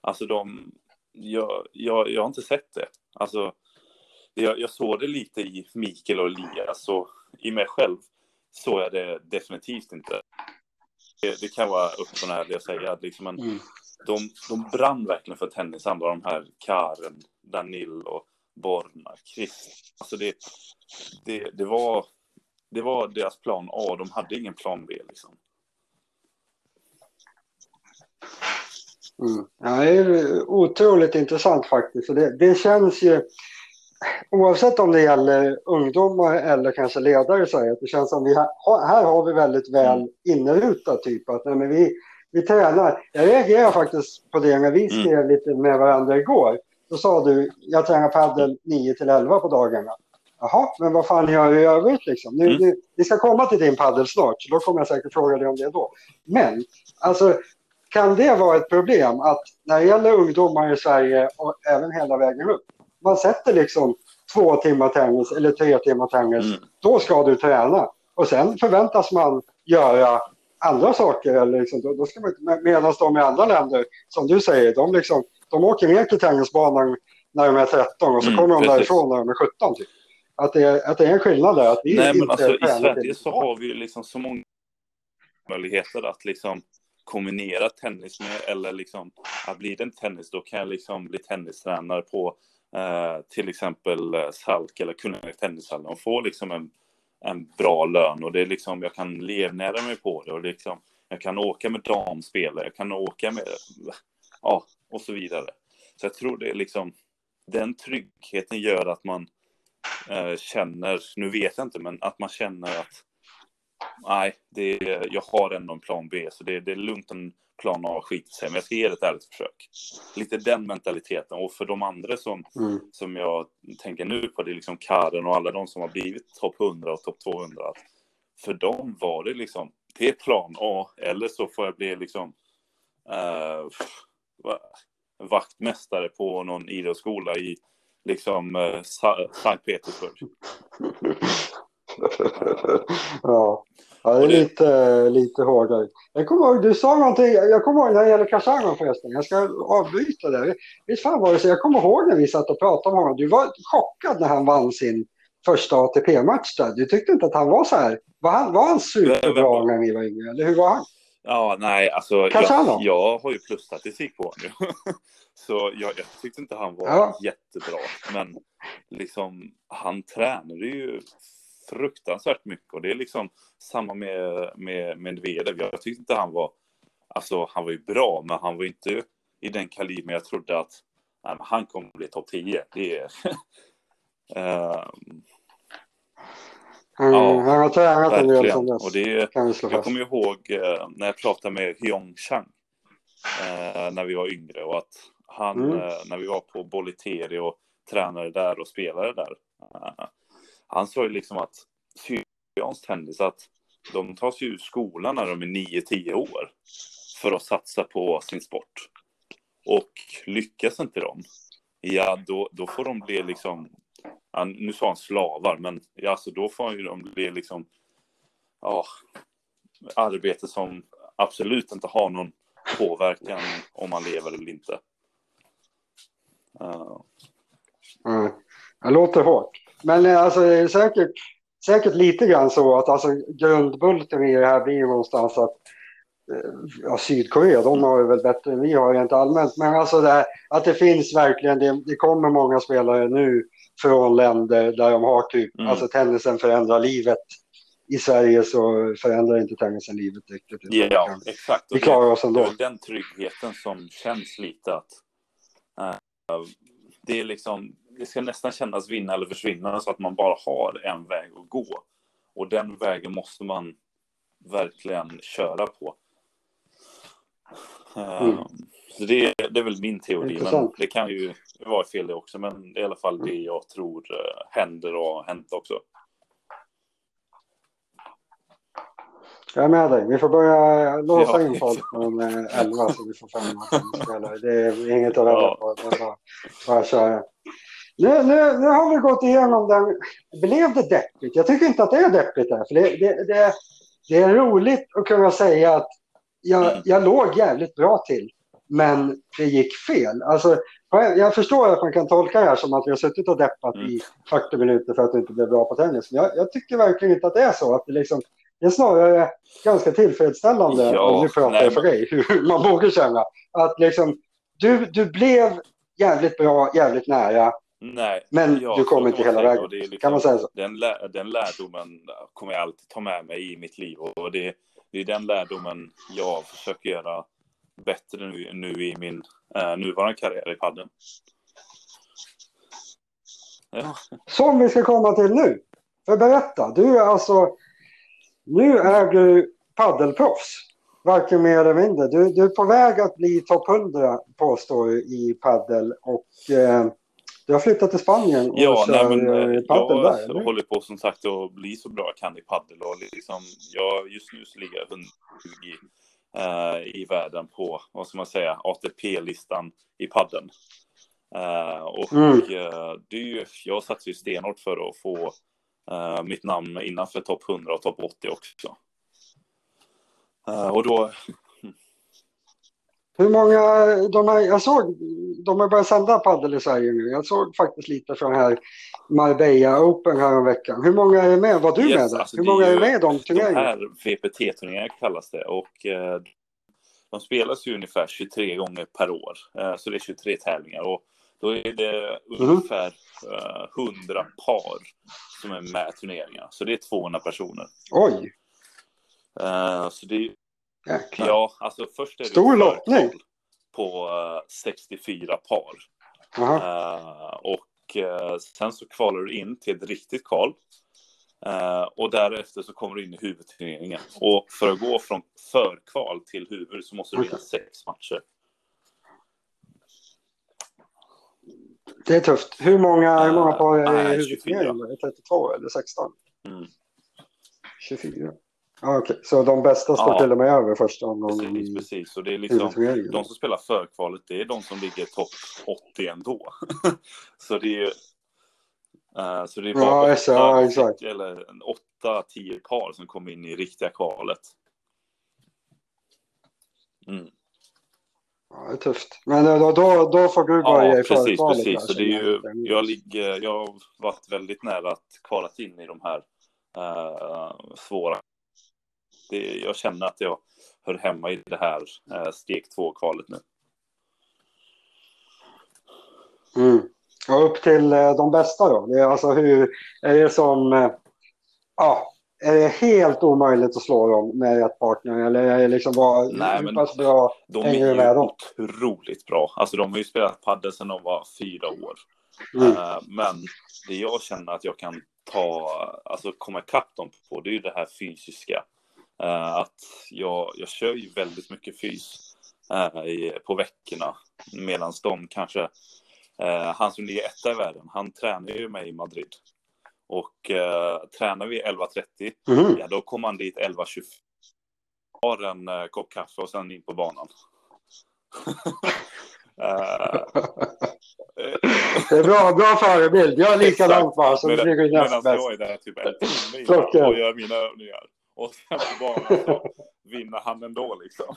Alltså de, jag, jag, jag har inte sett det. Alltså, jag, jag såg det lite i Mikael och Elias och i mig själv såg jag det definitivt inte. Det, det kan vara upp och ärlig att säga liksom en, mm. de, de brann verkligen för tennis, alla de här Karen, Danil och Borna, Chris. Alltså det, det, det, var, det var deras plan A, de hade ingen plan B liksom. Mm. Ja, det är otroligt intressant faktiskt. Det, det känns ju, oavsett om det gäller ungdomar eller kanske ledare, så att det känns som vi här, här har vi väldigt väl inrutat typ att nej, men vi, vi tränar. Jag reagerar faktiskt på det när vi mm. skrev lite med varandra igår. Då sa du, jag tränar padel 9 till 11 på dagarna. Jaha, men vad fan gör du i övrigt liksom? Nu, mm. nu, vi ska komma till din padel snart, så då kommer jag säkert fråga dig om det då. Men, alltså, kan det vara ett problem att när det gäller ungdomar i Sverige och även hela vägen upp, man sätter liksom två timmar tennis eller tre timmar tennis, mm. då ska du träna. Och sen förväntas man göra andra saker. Eller liksom, då, då ska man, medan de i andra länder, som du säger, de, liksom, de åker ner till tennisbanan när de är 13 och så mm, kommer de precis. därifrån när de är 17. Typ. Att, det är, att det är en skillnad där. Att vi Nej, men alltså, I Sverige så har vi liksom så många möjligheter att liksom kombinera tennis med eller liksom att blir det en tennis då kan jag liksom bli tennistränare på eh, till exempel eh, Salk eller Kungälvs tennishallen och få liksom en, en bra lön och det är liksom jag kan levnära mig på det och liksom jag kan åka med damspelare, jag kan åka med ja och så vidare. Så jag tror det är liksom den tryggheten gör att man eh, känner, nu vet jag inte, men att man känner att nej, det är, jag har ändå en plan B, så det, det är lugnt en plan A skiter sig, men jag ska ge det ett ärligt försök. Lite den mentaliteten. Och för de andra som, mm. som jag tänker nu på, det är liksom Karen och alla de som har blivit topp 100 och topp 200. För dem var det liksom, det är plan A, eller så får jag bli liksom uh, vaktmästare på någon idrottsskola i liksom uh, Sankt Petersburg. ja. Ja, det är lite, lite hårdare. Jag kommer ihåg, du sa någonting, jag kommer ihåg när det gäller Kasango förresten, jag ska avbryta där. Visst fan var det så, jag kommer ihåg när vi satt och pratade om honom, du var chockad när han vann sin första ATP-match där. Du tyckte inte att han var så här, var han, var han superbra när ni var yngre, eller hur var han? Ja, nej, alltså jag, jag har ju plusstatistik på honom. så jag, jag tyckte inte han var ja. jättebra. Men liksom, han tränade ju fruktansvärt mycket och det är liksom samma med, med Medvedev. Jag tyckte inte han var, alltså han var ju bra, men han var inte i den kalibern jag trodde att nej, han kommer bli topp 10. Det är... um, Mm, ja, han har tränat en del sedan dess. Och det, jag kommer ihåg uh, när jag pratade med Hyong Chang uh, när vi var yngre och att han, mm. uh, när vi var på Bolleteri och tränade där och spelade där, han sa ju liksom att syriansk tennis, att de tas ju ur skolan när de är 9-10 år för att satsa på sin sport. Och lyckas inte de, ja då, då får de bli liksom, ja, nu sa han slavar, men ja, alltså då får de bli liksom, ja, arbete som absolut inte har någon påverkan om man lever eller inte. Uh. Mm. Det låter hårt. Men eh, alltså, det är säkert, säkert lite grann så att alltså, grundbulten i det här blir någonstans att eh, ja, Sydkorea, de har ju väl bättre än vi har rent allmänt. Men alltså det här, att det finns verkligen, det, det kommer många spelare nu från länder där de har typ, mm. alltså tennisen förändrar livet. I Sverige så förändrar inte tennisen livet riktigt. Ja, kan, exakt. Vi klarar oss ändå. Den tryggheten som känns lite att uh, det är liksom, det ska nästan kännas vinna eller försvinna så att man bara har en väg att gå. Och den vägen måste man verkligen köra på. Mm. Um, så det, det, är väl min teori, men det kan ju vara fel det också. Men det är i alla fall det jag tror uh, händer och har hänt också. Jag är med dig. Vi får börja låsa ja. in folk från 11 så vi får fem spelare. Det är inget att rädda ja. på. Det är bara, bara köra. Nu, nu, nu har vi gått igenom den. Blev det deppigt? Jag tycker inte att det är deppigt här. För det, det, det, det är roligt att kunna säga att jag, jag låg jävligt bra till, men det gick fel. Alltså, jag förstår att man kan tolka det här som att vi har suttit och deppat Mm. i 40 minuter för att du inte blev bra på tennis. Men jag, jag tycker verkligen inte att det är så. Att det, liksom, det är snarare ganska tillfredsställande, Ja, om nu pratar jag för dig, hur man borde känna. Att liksom, du, du blev jävligt bra, jävligt nära, Nej, men ja, du kom inte hela vägen. Liksom- Kan man säga så? Den, lä- den lärdomen kommer jag alltid ta med mig i mitt liv och det, det är den lärdomen jag försöker göra bättre nu, nu i min eh, nuvarande karriär i padden. Ja, Som vi ska komma till nu. För berätta, du är alltså, nu är du paddelproffs. Varken mer eller mindre. Du, du är på väg att bli topp 100 påstår du i paddel och eh, du har flyttat till Spanien och ja nej, kör men, eh, eh, paddel jag där. eller? håller på som sagt att bli så bra jag kan i paddel och liksom, jag, just nu så ligger jag 120 eh, i världen på, vad ska man säga, ATP-listan i padden. Eh, och Mm. eh, det är ju, jag satsar ju stenhårt för att få eh, mitt namn innanför topp 100 och topp 80 också. Och då, Hur många, de här, jag såg, de har börjat sända paddel i Sverige nu. Jag såg faktiskt lite från här Marbella Open här om veckan. Hur många är med? Var du Yes, med där? alltså, Hur är många är ju- med i de de turneringarna? här VPT-turneringar kallas det och eh, de spelas ju ungefär 23 gånger per år. Eh, så det är 23 tävlingar och då är det Mhm. ungefär eh, 100 par som är med i turneringarna. Så det är 200 personer. Oj, Eh, så det är jäklar. Ja, alltså först är det Stor lottning. på eh, 64 par. Eh, och eh, sen så kvalar du in till ett riktigt kval. Och därefter så kommer du in i huvudturneringen. Och för att gå från förkval till huvud så måste du vinna sex matcher. Det är tufft. Hur många, hur många par är det i huvudturneringen? Är det 32 eller 16? Mm. 24. Ja, okej. Så de bästa står Ja. till och med över första omgången Precis, precis. Och det är liksom, de som spelar förkvalet, det är de som ligger topp 80 ändå. så det är ju... eh, så det är bara. Ja, exakt. eller 8-10 par som kommer in i riktiga kvalet. Mm. Ja, det är tufft. Men då, då, då får du börja Ja, i precis, förkvalet. precis. där, Så det är ju, känner jag. jag, ligger, jag har varit väldigt nära att kvalat in i de här eh, svåra. Det, jag känner att jag hör hemma i det här uh, steg 2-kvalet nu. Mm. Och upp till eh, de bästa då? Det är alltså hur, är det som, eh, ja, är det helt omöjligt att slå dem med rätt partner? Eller är det liksom bara, Nej, hur pass bra? De Hänger du är med dem? otroligt bra. Alltså de har ju spelat padel sedan de var fyra år. Mm. Eh, men det jag känner att jag kan ta, alltså komma ikapp dem på, det är ju det här fysiska. Eh, att jag, jag kör ju väldigt mycket fys eh, på veckorna. Medan de kanske, eh, han som ligger etta i världen, han tränar ju mig i Madrid. Och eh, tränar vi 11.30, Mhm. ja då kommer han dit 11.25. Har en eh, kopp kaffe och sen in på banan. Eh, Det är bra, bra förebild. Jag är likadant bara, så Medan- jag är där typ en timme innan och gör mina övningar. Och sen på banan så vinner han ändå liksom.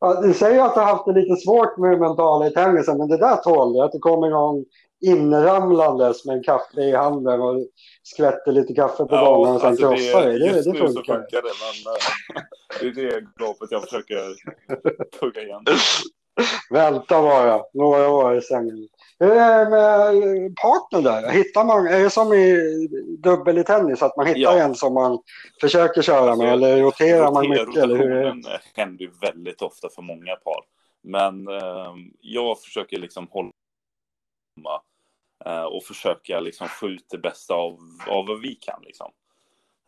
Ja, du säger att du har haft det lite svårt med det mentala i tennisen, men det där tål du. Att du kommer igång inramlandes med en kaffe i handen och skvätter lite kaffe på banan och sen alltså krossar dig. Det, just det nu så funkar. funkar det, men eh, det är det gapet jag försöker tugga igen. Vänta bara, några år sen. Det partner där? Hittar man, är det som i dubbel i tennis, att man hittar Ja. en som man försöker köra Alltså, med? Eller roterar man Rotera- mycket? Eller hur eh, händer ju väldigt ofta för många par. Men eh, jag försöker liksom hålla eh, och försöka liksom få ut det bästa av, av vad vi kan. Liksom.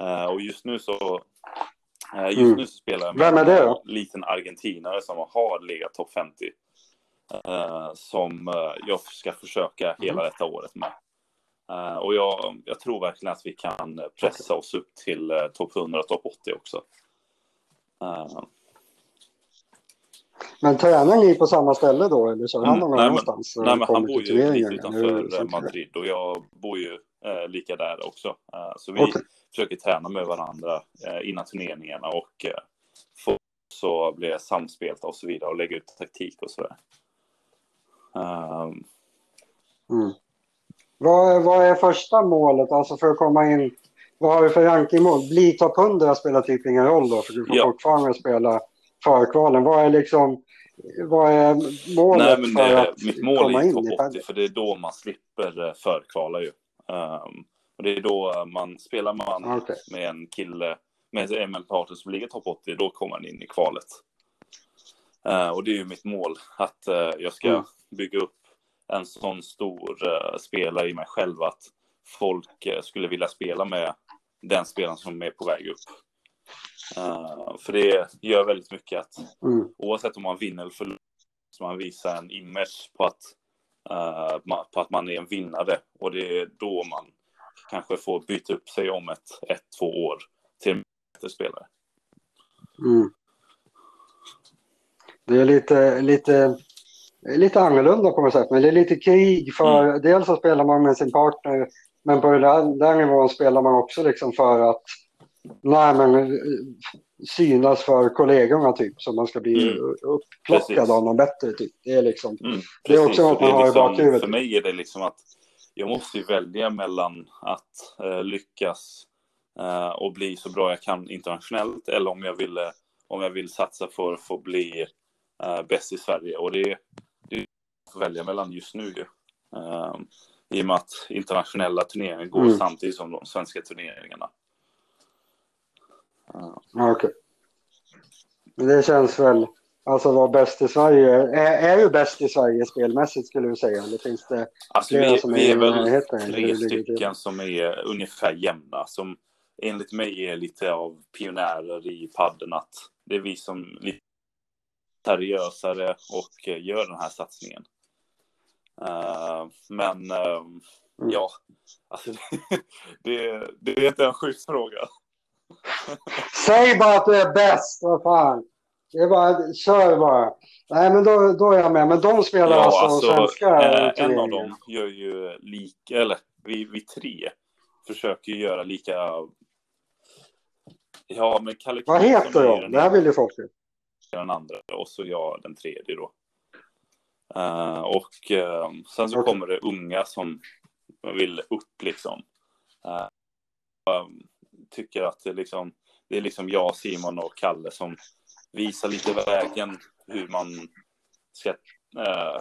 Eh, och just nu så eh, just Mm. nu så spelar jag Vem är det då? en liten argentinare som har legat topp 50. Eh, som eh, jag ska försöka hela Mm. detta året med. Eh, och jag, jag tror verkligen att vi kan pressa oss upp till topp 100, topp 80 också. Men tränar ni på samma ställe då? Eller kör han Mm, någon nej, men- annanstans? och nej, men han bor ju lite utanför Madrid och jag bor ju eh, lika där också. Eh, så vi okay. försöker träna med varandra eh, innan turneringarna och eh, få så blir samspelta och så vidare och lägga ut taktik och sådär. Um... Mm. Vad, vad är första målet, alltså för att komma in? Vad har du för rankingmål? Bli topp 100 spelar typ ingen roll då, för du får ja. fortfarande spela förkvalen. Vad är liksom, vad är målet Nej, men det, för att Mitt mål är topp 80, för det är då man slipper eh, förkvala ju. Um, och det är då man, spelar man okay. med en kille, med en partner som ligger topp 80, då kommer man in i kvalet. Uh, och det är ju mitt mål, att uh, jag ska mm. Bygga upp en sån stor uh, spelare i mig själv att folk skulle vilja spela med den spelaren som är på väg upp. Uh, för det gör väldigt mycket att mm. oavsett om man vinner eller förlorar så man visar en image på att, uh, på att man är en vinnare och det är då man kanske får byta upp sig om ett, ett två år till en bättre spelare. Mm. Det är lite, lite, lite annorlunda på något sätt, men det är lite krig för mm. dels så spelar man med sin partner, men på den där nivån spelar man också liksom för att nej, men, eh, synas för kollegorna typ, så man ska bli mm. upplockad Precis. av någon bättre typ. Det är liksom, mm. det är också något man har liksom, i bakhuvudet. För mig är det liksom att jag måste ju välja mellan att uh, lyckas uh, och bli så bra jag kan internationellt eller om jag vill, om jag vill satsa för att få bli uh, bäst i Sverige. Och det, att välja mellan just nu ju. I och med att internationella turneringar går mm. samtidigt som de svenska turneringarna. Ja. Okej. Okay. Det känns väl, alltså vara bäst i Sverige, är, är ju bäst i Sverige spelmässigt skulle du säga? Eller finns det alltså, vi, som vi är, är väl tre stycken som är ungefär jämna, som enligt mig är lite av pionjärer i padden, att det är vi som är lite seriösare och gör den här satsningen. Uh, men uh, ja, alltså det, det, är inte en schysst fråga. Säg bara att du är bäst, vad fan. Det är bara, kör bara. Nej, men då, då är jag med. Men de spelar ja, alltså, alltså svenska eh, En av dem gör ju lika, eller vi, vi tre försöker göra lika. Ja, men Kalle Vad heter de? Det här vill ju folk Den andra och så jag den tredje då. Uh, och uh, sen så kommer det unga som vill upp liksom. Uh, tycker att det, liksom, det är liksom jag, Simon och Kalle som visar lite vägen hur man ska, äh,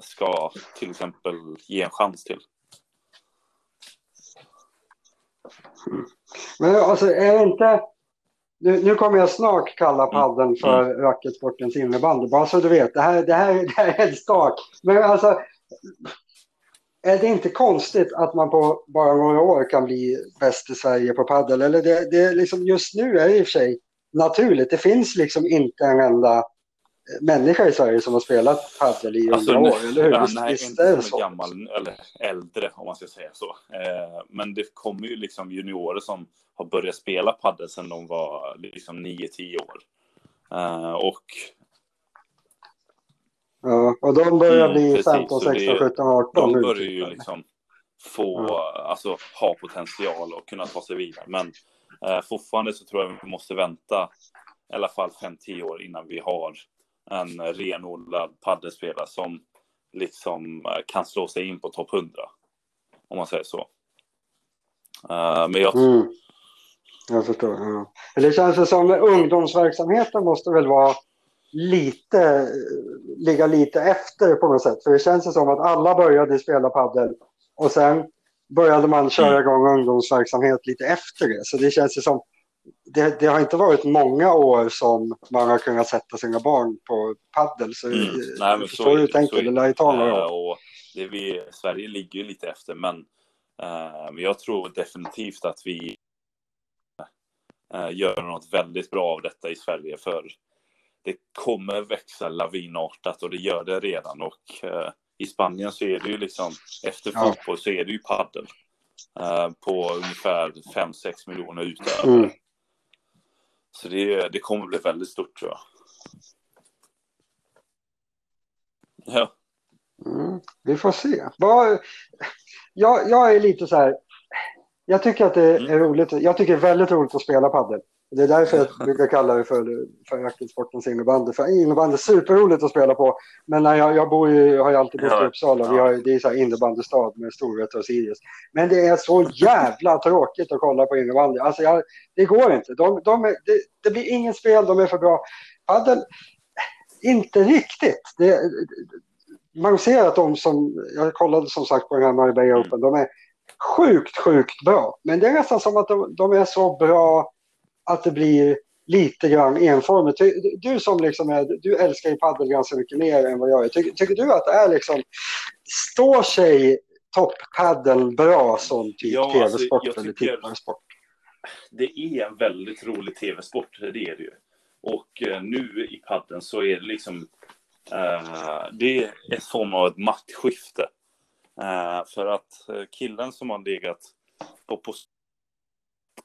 ska till exempel ge en chans till. Men alltså är det inte... Nu, nu kommer jag snart kalla mm. padden för mm. racketsportens innebandy, bara så du vet. Det här, det här, det här är en start. Men alltså, är det inte konstigt att man på bara några år kan bli bäst i Sverige på padel? Eller det, det liksom, just nu är det i och för sig naturligt. Det finns liksom inte en enda människa i Sverige som har spelat padel i alltså, hundra år, eller hur? Nej, Visst inte är det så? gammal, eller äldre om man ska säga så. Eh, men det kommer ju liksom juniorer som har börjat spela padel sedan de var liksom 9-10 år. Eh, och Ja, och de börjar bli mm, 15, 16, 17, 18 De börjar ju liksom få, ja. alltså ha potential och kunna ta sig vidare. Men eh, fortfarande så tror jag vi måste vänta i alla fall 5-10 år innan vi har en renodlad paddelspelare som liksom eh, kan slå sig in på topp 100. Om man säger så. Uh, men jag... Mm. Jag förstår. Ja. Det känns som ungdomsverksamheten måste väl vara lite, ligga lite efter på något sätt. För det känns som att alla började spela padel och sen började man köra mm. igång ungdomsverksamhet lite efter det. Så det känns som det, det, har inte varit många år som man har kunnat sätta sina barn på paddel. Så mm. Nej, men förstår hur du tänker, det lär ju ta några år. det vi, Sverige ligger ju lite efter, men uh, jag tror definitivt att vi uh, gör något väldigt bra av detta i Sverige. För det kommer växa lavinartat och det gör det redan. Och eh, i Spanien så är det ju liksom efter ja. fotboll så är det ju padel eh, på ungefär 5-6 miljoner utövare. Mm. Så det, det kommer bli väldigt stort tror jag. Ja. Mm, vi får se. Bara, jag, jag är lite så här, jag tycker att det är mm. roligt. Jag tycker det är väldigt roligt att spela padel. Det är därför jag brukar kalla det för, för racketsportens innebandy. För innebandy är superroligt att spela på. Men när jag, jag bor ju, har ju alltid bott i Uppsala. Vi har, det är så här innebandystad med Storvreta och Sirius. Men det är så jävla tråkigt att kolla på innebandy. Alltså jag, det går inte. De, de är, det, det, blir inget spel, de är för bra. Padel, inte riktigt. Det, man ser att de som, jag kollade som sagt på den här Marbella. Open, de är sjukt, sjukt bra. Men det är nästan som att de, de är så bra att det blir lite grann enformigt. Du som liksom är, du älskar ju padel ganska mycket mer än vad jag gör. Tycker, tycker du att det är liksom, står sig topppadel bra som typ ja, tv-sport alltså, eller tittarsport? Det är en väldigt rolig tv-sport, det är det ju. Och uh, nu i padden så är det liksom, uh, det är ett form av ett maktskifte. Uh, för att killen som har legat på position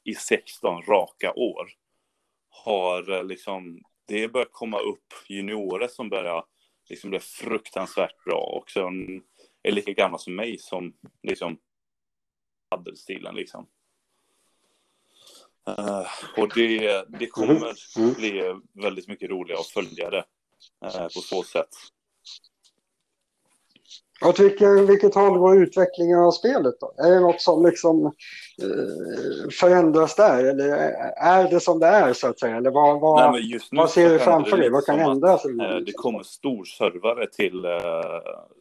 i 16 raka år har eh, liksom, det börjar komma upp juniorer som börjar liksom bli fruktansvärt bra och som är lika gamla som mig som liksom paddelstilen liksom. Uh, och det, det kommer mm. bli väldigt mycket roligare att följa det uh, på så sätt. Åt vilket, vilket håll går utvecklingen av spelet då? Är det något som liksom eh, förändras där? Eller är det som det är så att säga? Eller vad, vad, Nej, vad ser du framför dig? Vad kan ändras? Att, eh, det kommer storservare till eh,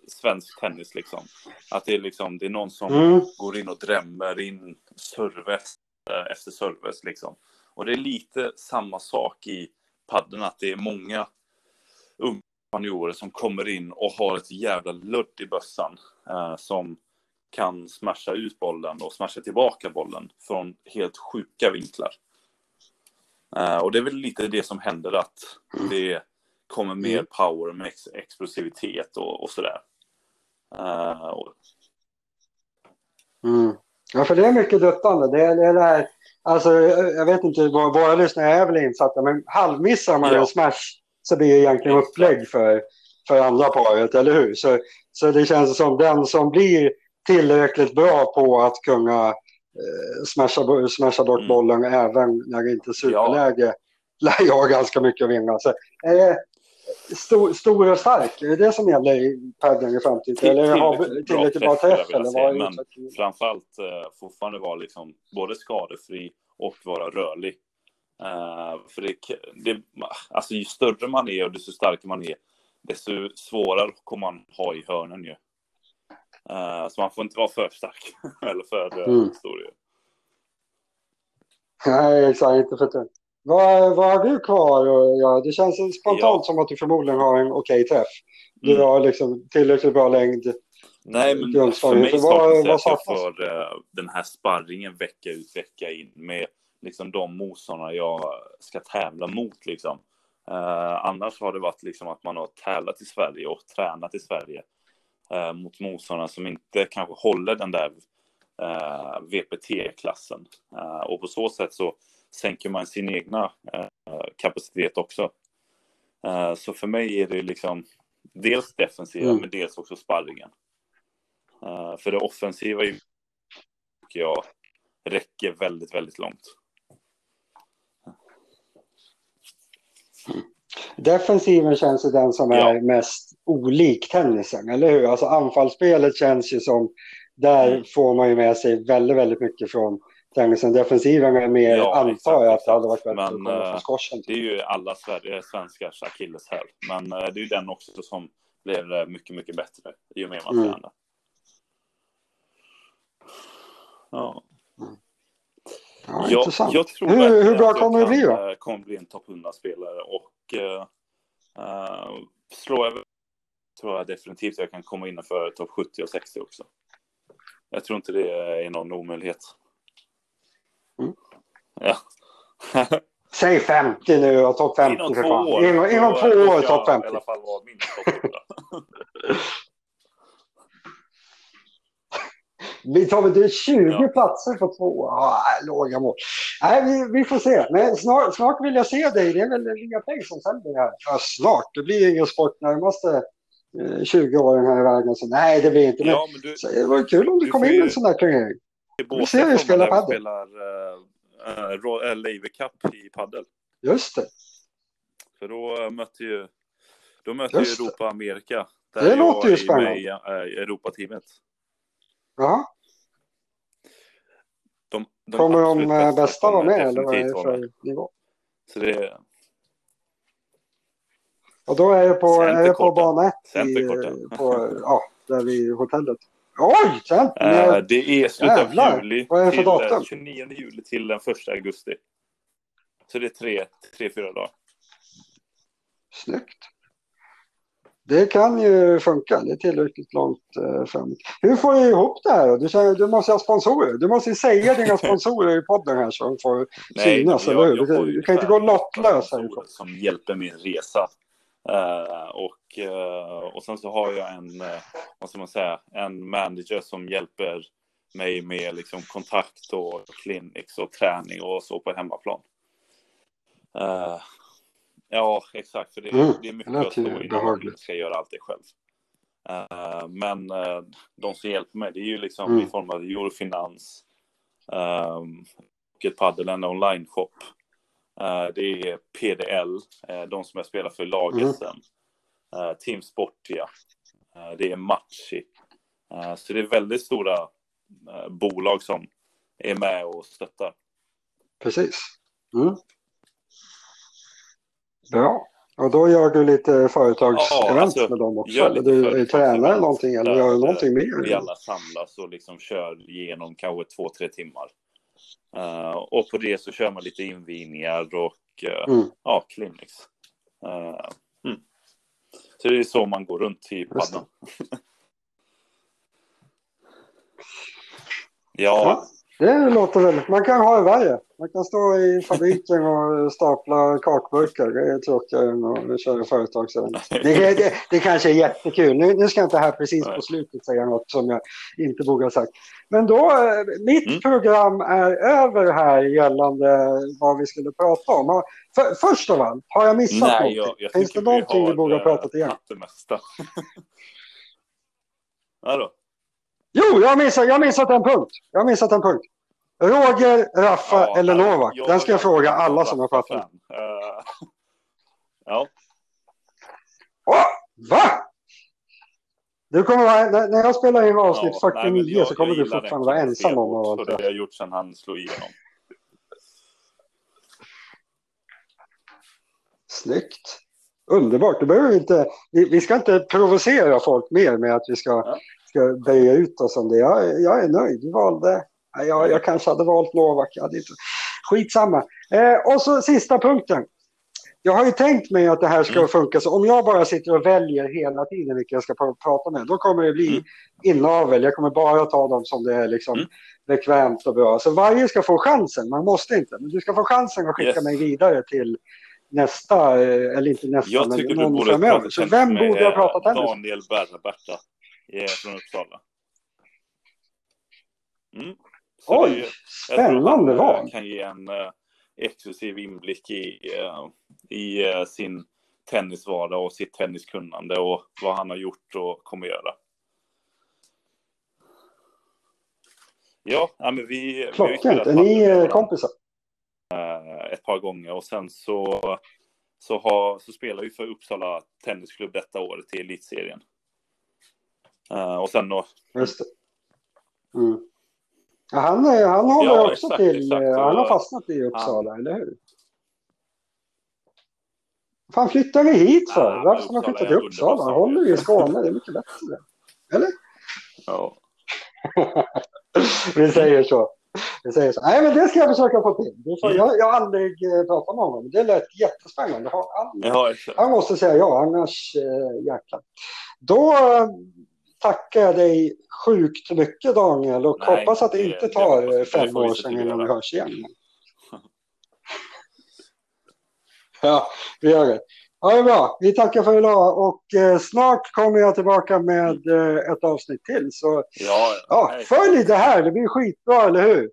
svensk tennis liksom. Att det är liksom, det är någon som mm. går in och drämmer in serves eh, efter serves liksom. Och det är lite samma sak i padden, att det är många unga spanjorer som kommer in och har ett jävla ludd i bössan eh, som kan smasha ut bollen och smasha tillbaka bollen från helt sjuka vinklar. Eh, och det är väl lite det som händer att det kommer mer mm. power med ex explosivitet och, och sådär. Eh, och... Mm. Ja, för det är mycket duttande. Det är det, är det här, alltså, jag vet inte, våra lyssnare är väl insatta, men halvmissar man ja. en smash så blir det egentligen upplägg för, för andra paret, eller hur? Så, så det känns som den som blir tillräckligt bra på att kunna eh, smasha, smasha bort mm. bollen även när det inte är superläge ja. lär jag ganska mycket att vinna. Så, eh, stor, stor och stark, är det det som gäller i paddeln i framtiden? Till, eller har tillräckligt bra träff? Eller vad men framförallt eh, fortfarande vara liksom både skadefri och vara rörlig. Uh, för det, det, alltså ju större man är och desto starkare man är, desto svårare kommer man ha i hörnen ju. Uh, så man får inte vara för stark eller för uh, mm. stor. Ju. Nej, exakt. Inte för tungt. Vad, vad har du kvar Ja, Det känns spontant ja. som att du förmodligen har en okej träff. Du mm. har liksom tillräckligt bra längd. Nej, men för mig saknas det för uh, den här sparringen vecka ut vecka in med liksom de motståndare jag ska tävla mot liksom. Uh, annars har det varit liksom att man har tävlat i Sverige och tränat i Sverige uh, mot motståndare som inte kanske håller den där eh, VPT-klassen. och på så sätt så sänker man sin egna kapacitet också. så för mig är det liksom dels defensiva mm. men dels också sparringen. för det offensiva tycker jag räcker väldigt, väldigt långt. Defensiven känns ju den som är mest olik tennisen, eller hur? Alltså anfallsspelet känns ju som, där mm. får man ju med sig väldigt, väldigt mycket från tennisen. Defensiven är mer, ja, antar jag, att det hade varit bättre men, att komma från eh, Det är ju alla svenskars akilleshäl, men eh, det är ju den också som blir eh, mycket, mycket bättre i och med man mm. tränar. Ja. Ja, jag, intressant. Jag tror hur, hur bra kommer det bli då? Eh, kommer bli en topp 100-spelare och uh, uh, slår jag tror jag definitivt jag kan komma innanför topp 70 och 60 också. Jag tror inte det är någon omöjlighet. Mm. Ja. Säg 50 nu och topp 50 inom för fan. År, inom, inom två år topp 50. I alla fall vara minst topp 100. Vi tar väl 20 ja. platser på två. Ah, låga mål. Nej, vi, vi får se. Men snart, snart vill jag se dig. Det är väl Liga Play som sänder här. Ja, snart. Det blir ingen sport närmaste 20 eh, åren här i världen. Så nej, det blir inte. Men, ja, men du, så det var kul om det kom in en sån där turnering. i Vi ser där vi padel. spelar uh, uh, Laver Cup i padel. Just det. För då mötte ju, då mötte ju det. Europa Amerika. Där Det jag låter ju är spännande. med i uh, Europateamet. Ja. De, de Kommer de eh, bästa vara kommer med eller vad är det vara för nivå? Så det, Och då är det på, är det på bana 1 i, Centerkorten. på, ja, där vid hotellet. Oj! Cent, Eh, det är slutet Jävlar. av juli Vad är det för eh, datum? 29 juli till den 1 augusti. Så det är tre, tre fyra dagar. Snyggt. Det kan ju funka. Det är tillräckligt långt eh, fram. Hur får du ihop det här? då? Du, säger, du måste ha sponsorer. Du måste säga dina sponsorer i podden här så de får synas, men eller hur? jag Du, du kan inte gå lottlös härifrån. Som hjälper min resa. Eh, och, eh, och sen så har jag en, uh, vad ska man säga, en manager som hjälper mig med liksom kontakt och clinics och träning och så på hemmaplan. Ja, exakt. För det, Mm, det är mycket att stå i när man ska göra allt det själv. Eh, men eh, de som hjälper mig, det är ju liksom Mm. i form av Eurofinans um, och ett padel, en online-shop. Eh, det är PDL, de som jag spelar för laget Mm. sen. Team Sportia. Det är Matchi. Så det är väldigt stora bolag som är med och stöttar. Precis. Mm. Bra. Och då gör du lite företagsevent Ja, alltså, med dem också? Eller du eller någonting? Eller gör du eh, någonting mer? Vi alla samlas och liksom kör igenom kanske två, tre timmar. Eh, och på det så kör man lite invigningar och eh, Mm. ja, clinics. Eh, mm. Så det är så man går runt i paddan. ja, Det låter väl. Man kan ha det värre. Man kan stå i fabriken och stapla kakburkar. Det är tråkigare än att köra företagsevent. Det, det, det kanske är jättekul. Nu, nu ska jag inte här precis på slutet säga något som jag inte borde ha sagt. Men då, eh, mitt Mm. program är över här gällande vad vi skulle prata om. För, först av allt, har jag missat nej, någonting? jag, jag Finns det någonting vi, har, borde ha pratat igen? det mesta. ja då. Jo, jag har missat, jag missat en punkt. Jag har missat en punkt. Roger, Raffa Ja, eller nej, Novak? Den ska jag fråga alla som har pratat med. Raffa-fan. Eh, ja, Åh, va? Du kommer vara, när, jag spelar in avsnitt ja, nej, 49 men jag- så kommer du fortfarande vara ensam om och det. det har jag gjort sedan han slog igenom. Snyggt. Underbart. Du behöver inte, vi, vi ska inte provocera folk mer med att vi ska, Ja. Ska böja ut oss om det. Jag, jag är nöjd. Du valde... Jag, jag kanske hade valt Novak. Jag hade inte, skitsamma. Eh, och så sista punkten. Jag har ju tänkt mig att det här ska Mm. funka så om jag bara sitter och väljer hela tiden vilka jag ska pr- prata med, då kommer det bli Mm. inavel. Jag kommer bara ta dem som det är liksom Mm. bekvämt och bra. Så varje ska få chansen. Man måste inte, men du ska få chansen att skicka Yes. mig vidare till nästa, eh, eller inte nästa, Jag men någon borde framöver. Så tennis vem borde jag eh, prata tennis med? Daniel Berberta eh, från Uppsala. Mm. Så Oj, spännande han, eh, val. kan ge en eh, exklusiv inblick i, eh, i eh, sin tennisvardag och sitt tenniskunnande och vad han har gjort och kommer göra. Ja, ja men vi, Klockrent. Är ni eh, kompisar? eh, ett par gånger och sen så, så, har, så spelar vi för Uppsala Tennisklubb detta året i elitserien. Eh, och sen då, Just det. Mm. Ja, han, han håller Ja, också exakt, till, exakt. eh, han har fastnat i Uppsala, eller hur? fan flyttar vi hit för? Ja, Varför ska man flytta till Uppsala? Han håller ju i Skåne, det är mycket bättre. Eller? ja. vi säger så. Vi säger så. Nej, men det ska jag försöka få till. Mm. jag, jag har aldrig eh, pratat med honom. Det lät jättespännande. Ja, exakt. Jag måste säga ja, annars äh, jäklar. Då tackar jag dig sjukt mycket Daniel och Nej, hoppas att det, det- inte det tar eh, Det fem år se sedan innan vi hörs igen. Ja, vi gör det. Ja, det är bra. Vi tackar för idag och eh, snart kommer jag tillbaka med eh, ett avsnitt till. Så Ja, ja, följ det här, det blir skitbra, eller hur?